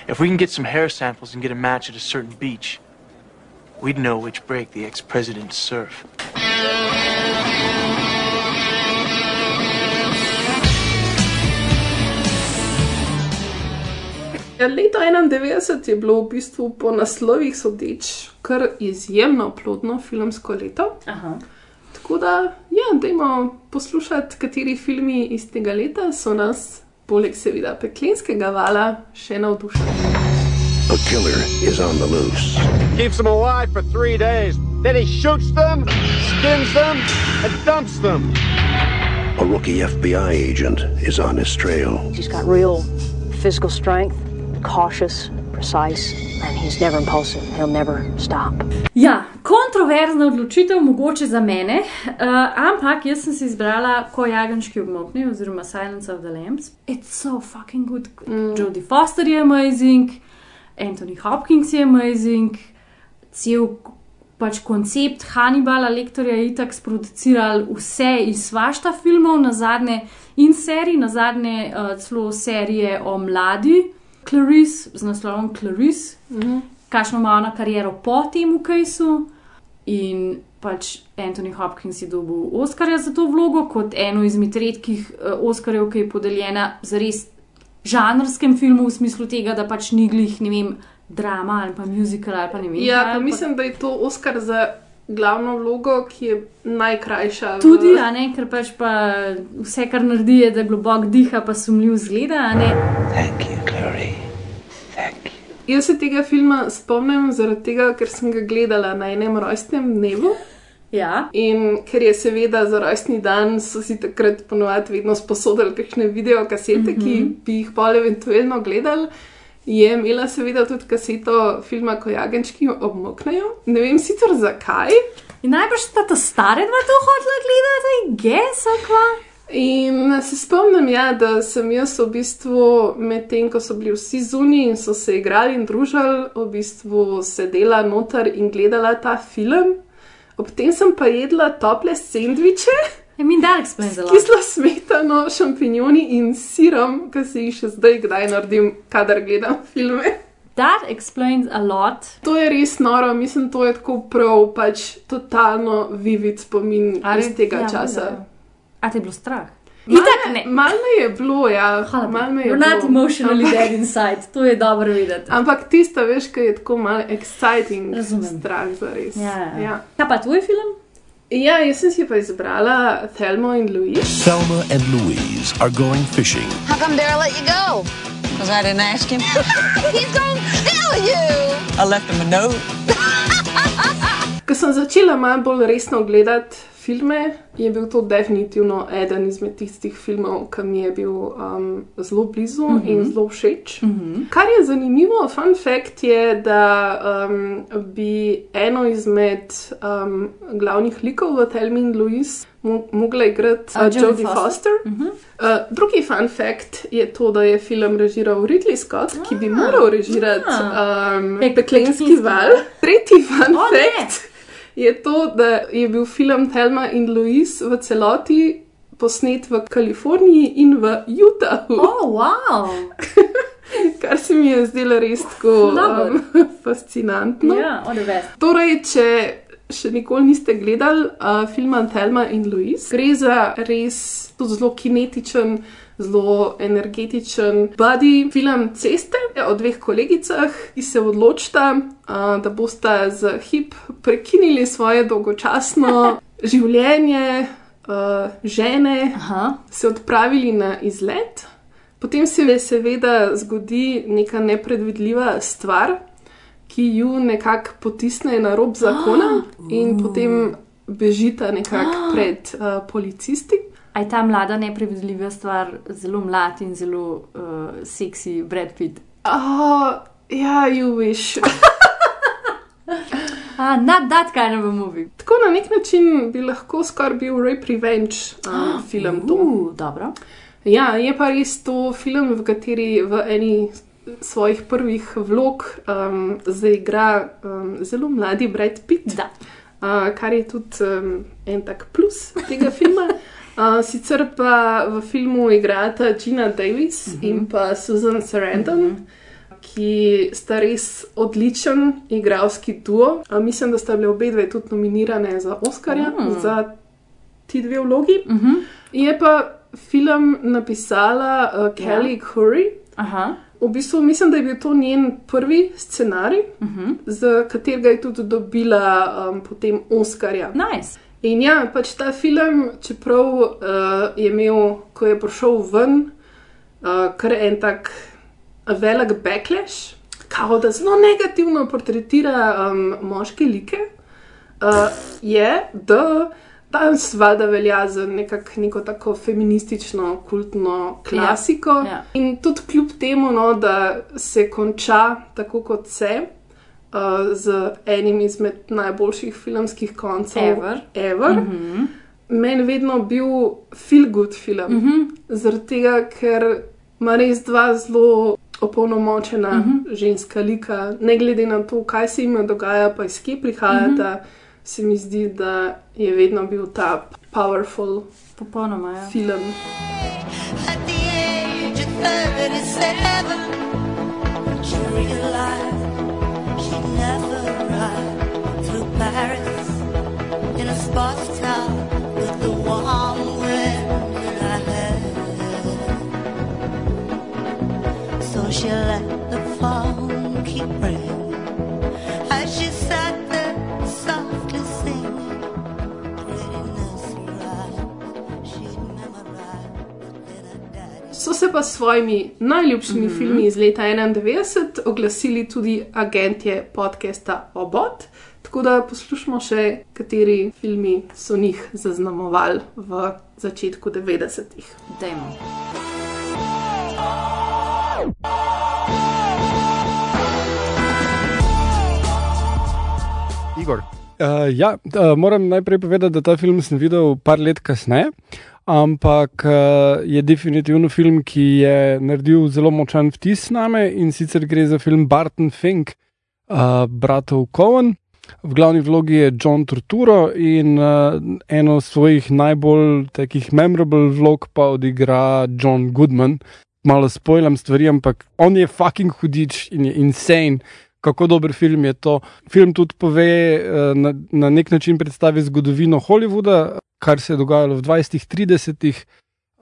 If we can get some hair samples and get a match at a certain beach, we'd know which break the ex presidents surf. Ja, leto 91 je bilo v bistvu po naslovih sodeč kar izjemno plodno filmsko leto. Aha. Tako da, ja, dajmo poslušati, kateri filmi iz tega leta so nas, poleg seveda peklenskega vala, še navdušili. A killer is on the loose. Keeps them alive for three days. Then he shoots them, skins them, and dumps them. A rookie FBI agent is on his trail. He's got real physical strength, cautious, precise, and he's never impulsive. He'll never stop. Ja, kontroverzna odločitev, mogoče za mene, uh, ampak jaz sem si izbrala Ko jagenški obmokni, oziroma Silence of the Lambs. It's so fucking good. Mm. Jodie Foster je amazing, Anthony Hopkins je amazing, cel pač koncept Hannibala Lektorja je itak sproduciral vse iz svašta filmov, na zadnje in serij, na zadnje uh, celo serije o mladi Clarice z naslovom Clarice Mhm. kakšno ima ona kariero po tem Kajsu. In pač Anthony Hopkins je dobil Oscarja za to vlogo, kot eno izmed redkih uh, Oscarjev, ki je podeljena za res žanrskem filmu, v smislu tega, da pač ni glih, ne vem, drama ali pa musical ali pa ne vem. Ja, pa mislim, da je to Oscar za glavno vlogo, ki je najkrajša. v- Tudi, a ne, ker pač pa vse, kar naredi, je, da globoko diha, pa sumljiv zgleda, a ne. Thank you, Clary. Jaz se tega filma spomnim zaradi tega, ker sem ga gledala na enem rojstnem dnevu. Ja. In ker je seveda za rojstni dan, so si takrat ponovadi vedno sposodili kakšne videokasete, mm -hmm. ki Mhm. bi jih pol eventualno gledali. Je imela seveda tudi kaseto filma, ko jagenčki obmoknejo. Ne vem sicer zakaj. In najbrž sta ta stare dva to hotela gledati, gesa kva. In se spomnim, ja, da sem jaz v bistvu medtem, ko so bili vsi zunaj in so se igrali in družili, v bistvu sedela noter in gledala ta film. Ob tem sem pa jedla tople sendviče. I mean, that explains a lot. Kislo smetano, šampinjoni in sirom, ki si jih še zdaj kdaj naredim, kadar gledam filme. That explains a lot. To je res noro, mislim, to je tako prav, pač totalno vivid spomin iz tega ja, časa. ja. A te je bilo strah? Itak ne. Malo me je bilo, ja. Malo me je You're bilo. not emotionally Ampak- dead inside, to je dobro videti. Ampak tista, veš, ki je tako malo exciting, Razumem. strah za res. Ja, ja. ja. Kaj pa tvoj film? Ja, jaz sem si pa izbrala Thelmo in Louise. Thelma and Louise are going fishing. How come Daryl let you go? Because I didn't ask him. He's gonna kill you! I left him a note. Ko sem začela malo bolj resno gledati filme, je bil to definitivno eden izmed tistih filmov, ki mi je bil um, zelo blizu Mhm. -hmm. in zelo všeč. Mm -hmm. Kar je zanimivo, fun fact je, da um, bi eno izmed um, glavnih likov v Thelmi in Louise mo mogla igrati uh, Jodie Foster. Foster. Uh, drugi fun fact je to, da je film režiral Ridley Scott, ki bi moral režirati um, Peklenski val. Tretji fun O, ne. Je to, da je bil film Thelma in Louise v celoti posnet v Kaliforniji in v Utahu. Oh, wow! Kar se mi je zdelo res tako um, fascinantno. Ja, best. Torej, če še nikoli niste gledali uh, filma Thelma in Louise, gre za res zelo kinetičen, zelo energetičen body film ceste o dveh kolegicah, ki se odločita, da bosta za hip prekinili svoje dolgočasno življenje, žene, Aha. se odpravili na izlet. Potem se seveda zgodi neka nepredvidljiva stvar, ki ju nekako potisne na rob zakona, in potem bežita nekako pred uh, policisti. A je ta mlada neprevidljiva stvar zelo mlad in zelo uh, seksi Brad Pitt? Oh, ja, you wish. Ah, not that kind of a movie. Tako na nek način bi lahko skoraj bil rape revenge um, film. To. Uh, dobro. Ja, je pa res to film, v kateri v eni svojih prvih vlog um, zaigra um, zelo mladi Brad Pitt. Da. Uh, kar je tudi um, en tak plus tega filma. Uh, sicer pa v filmu igrata Gina Davis uh -huh. in pa Susan Sarandon, uh -huh. ki sta res odličen igralski duo. Uh, mislim, da sta bile obe dve tudi nominirane za Oscarja Mm. za ti dve vlogi. Uh -huh. Je pa film napisala uh, Kelly ja. Curry. Aha. V bistvu mislim, da je bil to njen prvi scenarij, uh -huh. za katerega je tudi dobila um, potem Oscarja. Nice. In ja, pač ta film, čeprav uh, je imel, ko je prišel ven, uh, kar en tak velik backlash, kao da zelo negativno portretira um, moške like, uh, je, da danes seveda velja za nekak, neko tako feministično, kultno klasiko. Ja, ja. In tudi kljub temu, no, da se konča tako, kot se. Uh, z enim izmed najboljših filmskih koncev, Ever. ever. Mm -hmm. Meni vedno bil feel good film. Mm -hmm. Zaradi tega, ker ima res dva zelo opolnomočena mm -hmm. ženska lika, ne glede na to, kaj se jim dogaja, pa iz kje prihajata, mm -hmm. se mi zdi, da je vedno bil ta powerful Popolnoma, ja. film. With the warm wind in her hair. So se pa s svojimi najljubšimi mm -hmm. filmi iz leta 91 oglasili tudi agentje podcasta Obot, tako da poslušamo še, kateri filmi so njih zaznamovali v začetku 90-ih. Dajmo. Igor. Uh, ja, uh, moram najprej povedati, da ta film sem videl par let kasneje, ampak uh, je definitivno film, ki je naredil zelo močan vtis na me in sicer gre za film Barton Fink, uh, bratov Cohen. V glavni vlogi je John Turturro in uh, eno svojih najbolj takih memorable vlog pa odigra John Goodman. Malo spojlam stvari, ampak on je fucking hudič in je insane kako dober film je to. Film tudi pove, eh, na, na nek način predstavi zgodovino Hollywooda, kar se je dogajalo v 20-30-ih,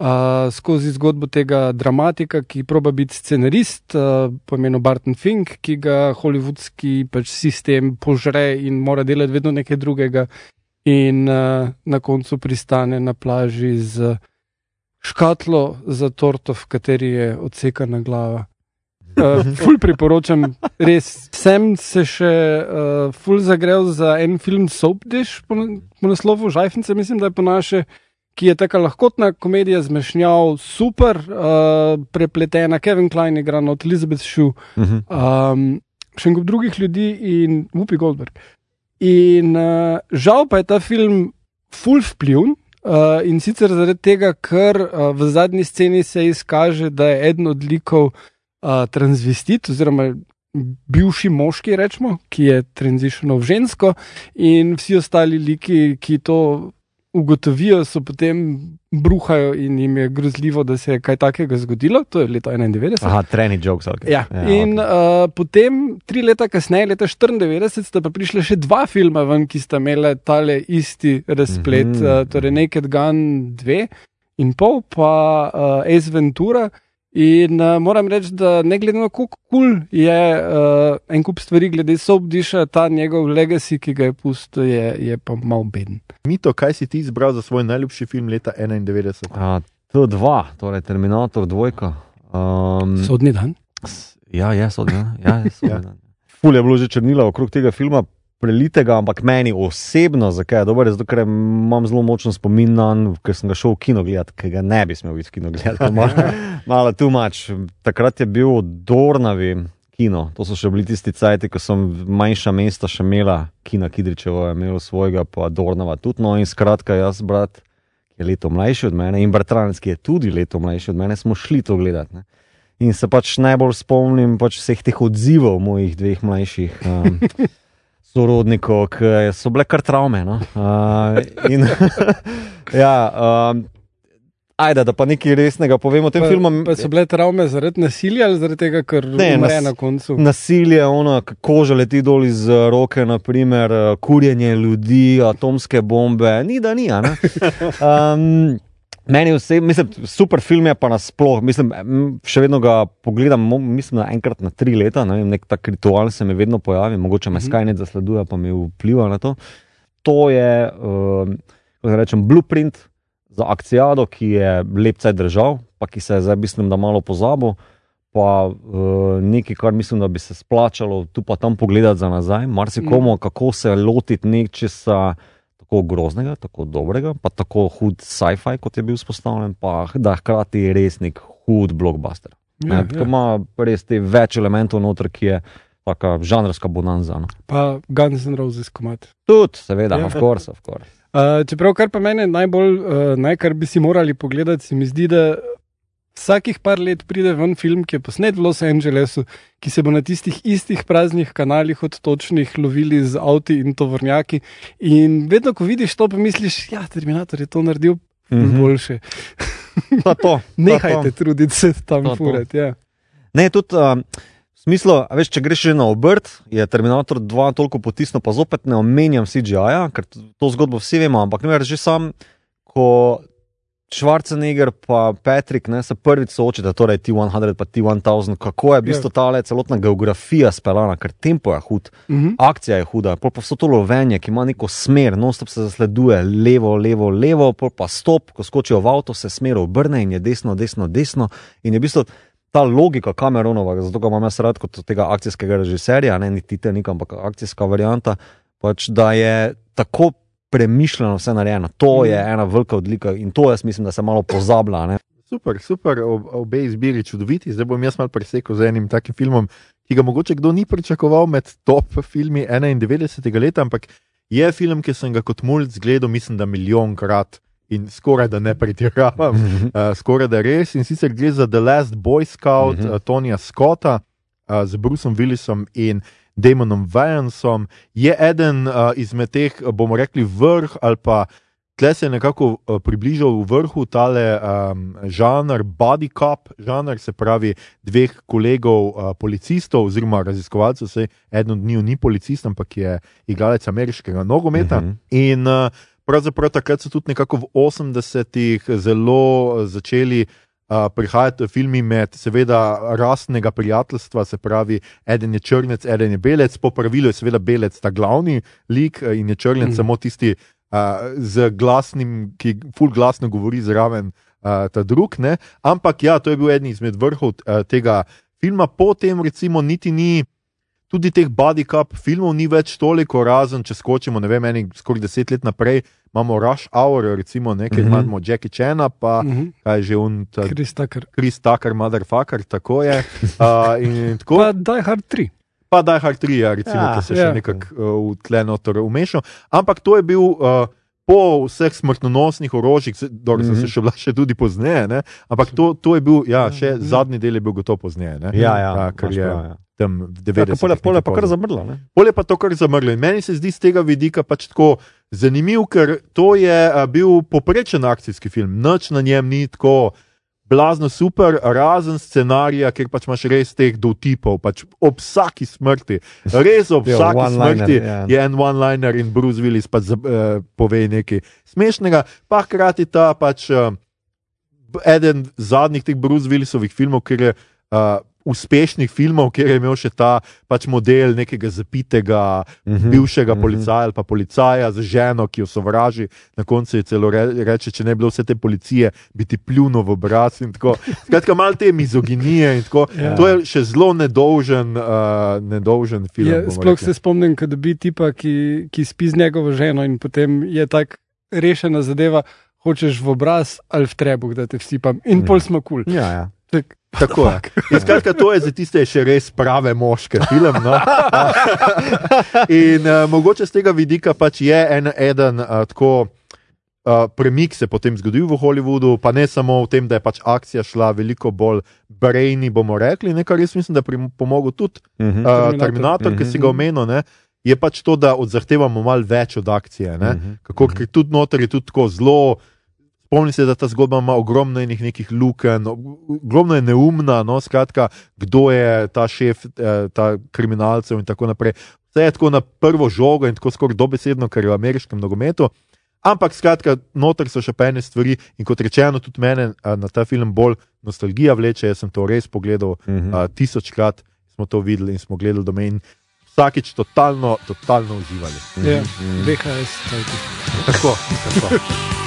uh, skozi zgodbo tega dramatika, ki proba biti scenarist, uh, po imenu Barton Fink, ki ga hollywoodski pač sistem požre in mora delati vedno nekaj drugega, in uh, na koncu pristane na plaži z škatlo za torto, v kateri je odsekana glava. Uh, ful priporočam, res. Sem se še uh, ful zagrel za en film Soap Dish po, po naslovu Žajfnice, mislim, da je po naše, ki je taka lahkotna komedija zmešnjav, super, uh, prepletena, Kevin Klein je igran od Elizabeth Shue, Mhm. um, še en kup drugih ljudi in Whoopi Goldberg. In uh, žal pa je ta film full vpliv. Uh, in sicer zaradi tega, ker uh, v zadnji sceni se izkaže, da je eden od likov uh, transvestit, oziroma bivši moški, rečemo, ki je tranzicional v žensko, in vsi ostali liki, ki to ugotovijo, so potem bruhajo in jim je grozljivo, da se je kaj takega zgodilo. To je leta 91. Aha, treni jokes. Okay. Ja, in uh, potem, tri leta kasneje, leta 94, sta pa prišla še dva filma ven, ki sta imela tale isti razplet, mm. -hmm. uh, torej Naked Gun 2 in pol, pa uh, Ace Ventura. In uh, moram reči, da ne glede na to, kako kul cool je uh, en kup stvari, glede Sobdiša, ta njegov legacy, ki ga je pustil, je, je pa mal beden. Mito, kaj si ti izbral za svoj najljubši film leta 91? A, T2, torej Terminator 2. Um, Sodni dan. Ja, je sodni dan. Ja, je sodni Ja. dan. Ful je bilo že črnila okrog tega filma. Prelitega, ampak meni osebno, zakaj je dober, zato ker imam zelo močen spomin na njega, ker sem ga šel v kino gledati, ki ga ne bi smel v kino gledati. Malo, malo too much. Takrat je bil Dornavi kino, to so še bili tisti cajti, ko sem manjša mesta še imela, kina Kidričevo je imelo svojega, pa Dornava tudi. No in skratka, jaz, brat, ki je leto mlajši od mene, in bratranec, ki je tudi leto mlajši od mene, smo šli to gledati. Ne. In se pač najbolj spomnim pač vseh teh odzivov mojih dveh mlajših um, sorodnikov, ki so bile kar travme. No? Uh, in, ja, um, ajde, da pa nekaj resnega povemo o tem Pa, filmu. pa so bile travme zaradi nasilja ali zaradi tega, ker Ne, nas- na koncu. Nasilje, ono, koža leti dol iz eh, roke, naprimer, eh, kurjenje ljudi, atomske bombe, ni da ni. Um, meni osebno, mislim, super film je pa nasploh, mislim, še vedno ga pogledam, mislim, da enkrat na tri leta, ne vem, nek tak ritual se mi vedno pojavi, mogoče me Mhm. Skynet zasleduje, pa mi vpliva na to. To je, um, kako rečem, blueprint za akcijado, ki je lep cajt držal, pa ki se je zdaj, mislim, da malo pozabil. Pa uh, nekaj, kar mislim, da bi se splačalo tu pa tam pogledati za nazaj, marsikomu, Mm. kako se lotiti nečesa tako groznega, tako dobrega, pa tako hud sci-fi, kot je bil vzpostavljen, pa da hkrati je res nek hud blockbuster. Ja, Ja, ja. Ima res te več elementov noter, ki je taka žanrska bonanza. No. Pa Guns N' Roses komat. Tudi, seveda, Ja. of course, of course. Uh, čeprav, kar pa mene najbolj, uh, naj, kar bi si morali pogledati, se mi zdi, da vsakih par let pride ven film, ki je posnet v Los Angelesu, ki se bo na tistih istih praznih kanalih od točnih lovili z avti in tovornjaki. In vedno, ko vidiš to, pomisliš, ja, Terminator je to naredil mm. -hmm. boljše. Pa to, pa Nehajte to. truditi se tam to. furati. Ja. Ne, tudi um, v smislu, veš, če greš že na obrt, je Terminator 2 toliko potisnil, pa zopet ne omenjam CGI-ja, ker to, zgodbo vsi vemo, ampak ne vem, že sam, ko Schwarzenegger pa Patrick ne, se prvič soočita, torej T-100 pa T-1000, kako je v bistvu ta celotna geografija speljana, ker tempo je hud, Mhm. akcija je huda, pol pa so to lovenje, ki ima neko smer, non-stop se zasleduje, levo, levo, levo, pol pa stop, ko skočijo v avto, se smer obrne in je desno, desno, desno. In je v bistvu ta logika Cameronova, zato ga imam jaz rad kot tega akcijskega režiserja, ne niti Titanik, ampak akcijska varianta, pač, da je tako premišljeno vse narejeno. To je ena velika odlika in to jaz mislim, da se malo pozablja. Ne? Super, super, ob, obe izbiri čudoviti. Zdaj bom jaz mal presekal z enim takim filmom, ki ga mogoče kdo ni pričakoval med top filmi 91. leta, ampak je film, ki sem ga kot mulj gledal, mislim, da milijonkrat in skoraj da ne pretiravam, uh, skoraj da res. In sicer gre za The Last Boy Scout uh, Tonija Scotta uh, z Bruceom Willisom in Damonom Vajansom. Je eden uh, izmed teh, bomo rekli, vrh ali pa. Tle se je nekako uh, približal v vrhu tale um, žanr, body cop, žanr, se pravi, dveh kolegov, uh, policistov oziroma raziskovalcev, se eden od njih ni policist, ampak je igralec ameriškega nogometa. Mhm. In uh, pravzaprav takrat so tudi nekako v 80-ih zelo uh, začeli. Uh, prihajati filmi med, seveda, rasnega prijateljstva, se pravi, eden je črnec, eden je belec, po pravilu je seveda belec ta glavni lik uh, in je črnec mm. samo tisti, uh, z glasnim, ki full glasno govori zraven uh, ta drug. Ne? Ampak ja, to je bil eden izmed vrhov uh, tega filma potem recimo niti ni. Tudi teh body cup filmov ni več toliko, razen če skočimo, ne vem, eni skoraj deset let naprej, imamo Rush Hour, recimo nekaj, mm Mhm. -hmm. imamo Jackie Chana, pa mm Mhm. -hmm. kaj je že un. Ta, Chris Tucker. Chris Tucker, motherfucker, tako je. Uh, in tako. Pa Die Hard 3. Pa Die Hard 3, ja, recimo, Ja, ja, ki se ja. še nekako uh, v tle notor umešal. Ampak to je bil. Uh, Po vseh smrtonosnih orožjih, se- dobro, mm -hmm. Mhm. se še bila še tudi pozneje, ne? ampak to, to je bil, ja, še zadnji del je bil gotovo pozneje. ne. Ja, ja, ker imaš je prav, ja. Tam v Ja, 90. pol je- pa kar zamrlo, ne? Pol je pa to kar zamrlo. In meni se zdi z tega vidika pač tako zanimiv, ker to je a, bil poprečen akcijski film. Noč na njem ni tako blazno super, razen scenarija, kjer pač imaš res teh dotipov, pač ob vsaki smrti, res ob Ja, vsaki one-liner, smrti ja. je en one-liner in Bruce Willis pač uh, pove nekaj smešnega, pa hkrati ta pač. Uh, eden zadnjih teh Bruce Willisovih filmov, kjer je uh, uspešnih filmov, kjer je imel še ta pač model nekega zapitega, mm Mhm, -hmm, bivšega mm mhm. -hmm. policaja ali pa policaja z ženo, ki jo sovraži. Na koncu je celo re, reče, če ne bi bilo vse te policije, bi ti pljunil v obraz. Skratka, malo te mizoginije. Ja. Ja. To je še zelo nedolžen, uh, nedolžen film. Je, bomo sploh rekli. se spomnim, ko dobi tipa, ki, ki spi z njegovo ženo in potem je tako rešena zadeva, hočeš v obraz ali v trebuh, da te vsipam in pol smo kul. Cool. Ja, ja. Tak, Tako je. In Skratka, to je za tiste še res prave moške film. No? In uh, mogoče z tega vidika pač je en eden uh, tako. Uh, premik se je potem zgodil v Hollywoodu, pa ne samo v tem, da je pač akcija šla veliko bolj brainy, bomo rekli, ne, kar jaz mislim, da je pomogel tudi uh, Mhm. Terminator, Terminator. Terminator ki Mhm. si ga omenil. Ne, je pač to, da odzahtevamo malo več od akcije. Ne, Mhm. kako, ker tudi noter je tudi tako zelo. Spomni se, da ta zgodba ima ogromno enih nekih luken, ogromno je neumna, no, skratka, kdo je ta šef, eh, ta kriminalcev in tako naprej. Vse je tako na prvo žogo in tako skoraj dobesedno, kar je v ameriškem nogometu. Ampak, skratka, noter so še pene stvari in kot rečeno, tudi mene a, na ta film bolj nostalgija vleče. Jaz sem to res pogledal Mhm. a, tisočkrat, smo to videli in smo gledali doma in vsakič totalno, totalno uživali. Ja, Mhm. VHS. tajti. Tako, tako.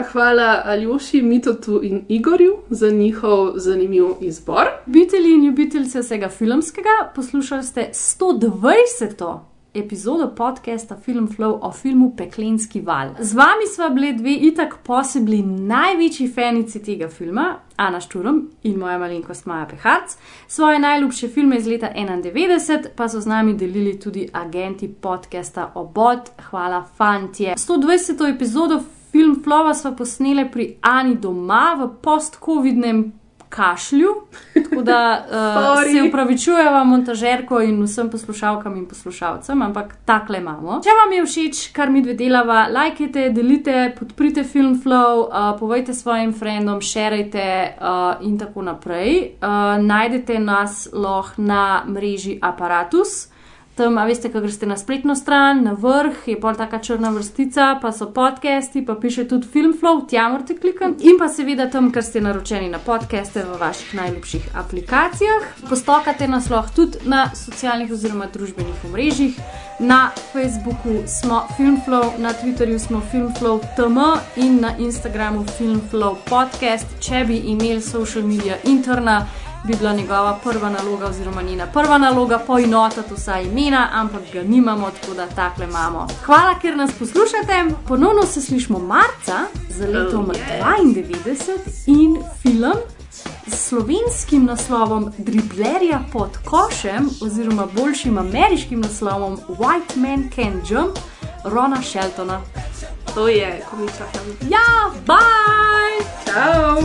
Ja, hvala Aljoši, Mitotu in Igorju za njihov zanimiv izbor. Ljubitelji in ljubiteljce vsega filmskega, poslušali ste 120. epizodo podcasta Film Flow o filmu Peklenski val. Z vami sva bili dve itak posebni največji fanici tega filma, Ana Šturom in moja malenkost Maja Peharc. Svoje najljubše filme iz leta 91 pa so z nami delili tudi agenti podcasta Obod. Hvala, fantje. 120. epizodo Film Flova smo posneli pri Ani doma v post-covidnem kašlju. Tako da uh, se upravičujemo montažerko in vsem poslušalkam in poslušalcem, ampak takle imamo. Če vam je všeč, kar mi dve delava, lajkajte, delite, podprite Film Flow, uh, povejte svojim frendom, šerajte uh, in tako naprej. Uh, najdete nas lahko na mreži Apparatus. Tam, a veste, ko greste na spletno stran, na vrh je pol taka črna vrstica, pa so podcasti, pa piše tudi Filmflow, tja morate klikati. In pa seveda tam, ker ste naročeni na podcaste v vaših najljubših aplikacijah. Postokate nas lahko tudi na socialnih oziroma družbenih omrežjih. Na Facebooku smo Filmflow, na Twitterju smo Filmflow TM in na Instagramu Filmflow podcast. Če bi imeli social media interna, bi bila njegova prva naloga, oziroma njena prva naloga, poenotiti vsa imena, ampak ga nimamo, tako da takle imamo. Hvala, ker nas poslušate. Ponovno se slišmo marca za letom Oh, oh, 92 in film s slovenskim naslovom Driblerja pod košem, oziroma boljšim ameriškim naslovom White Man Can Jump, Rona Sheltona. To je komiča. Ja, bye! Ciao!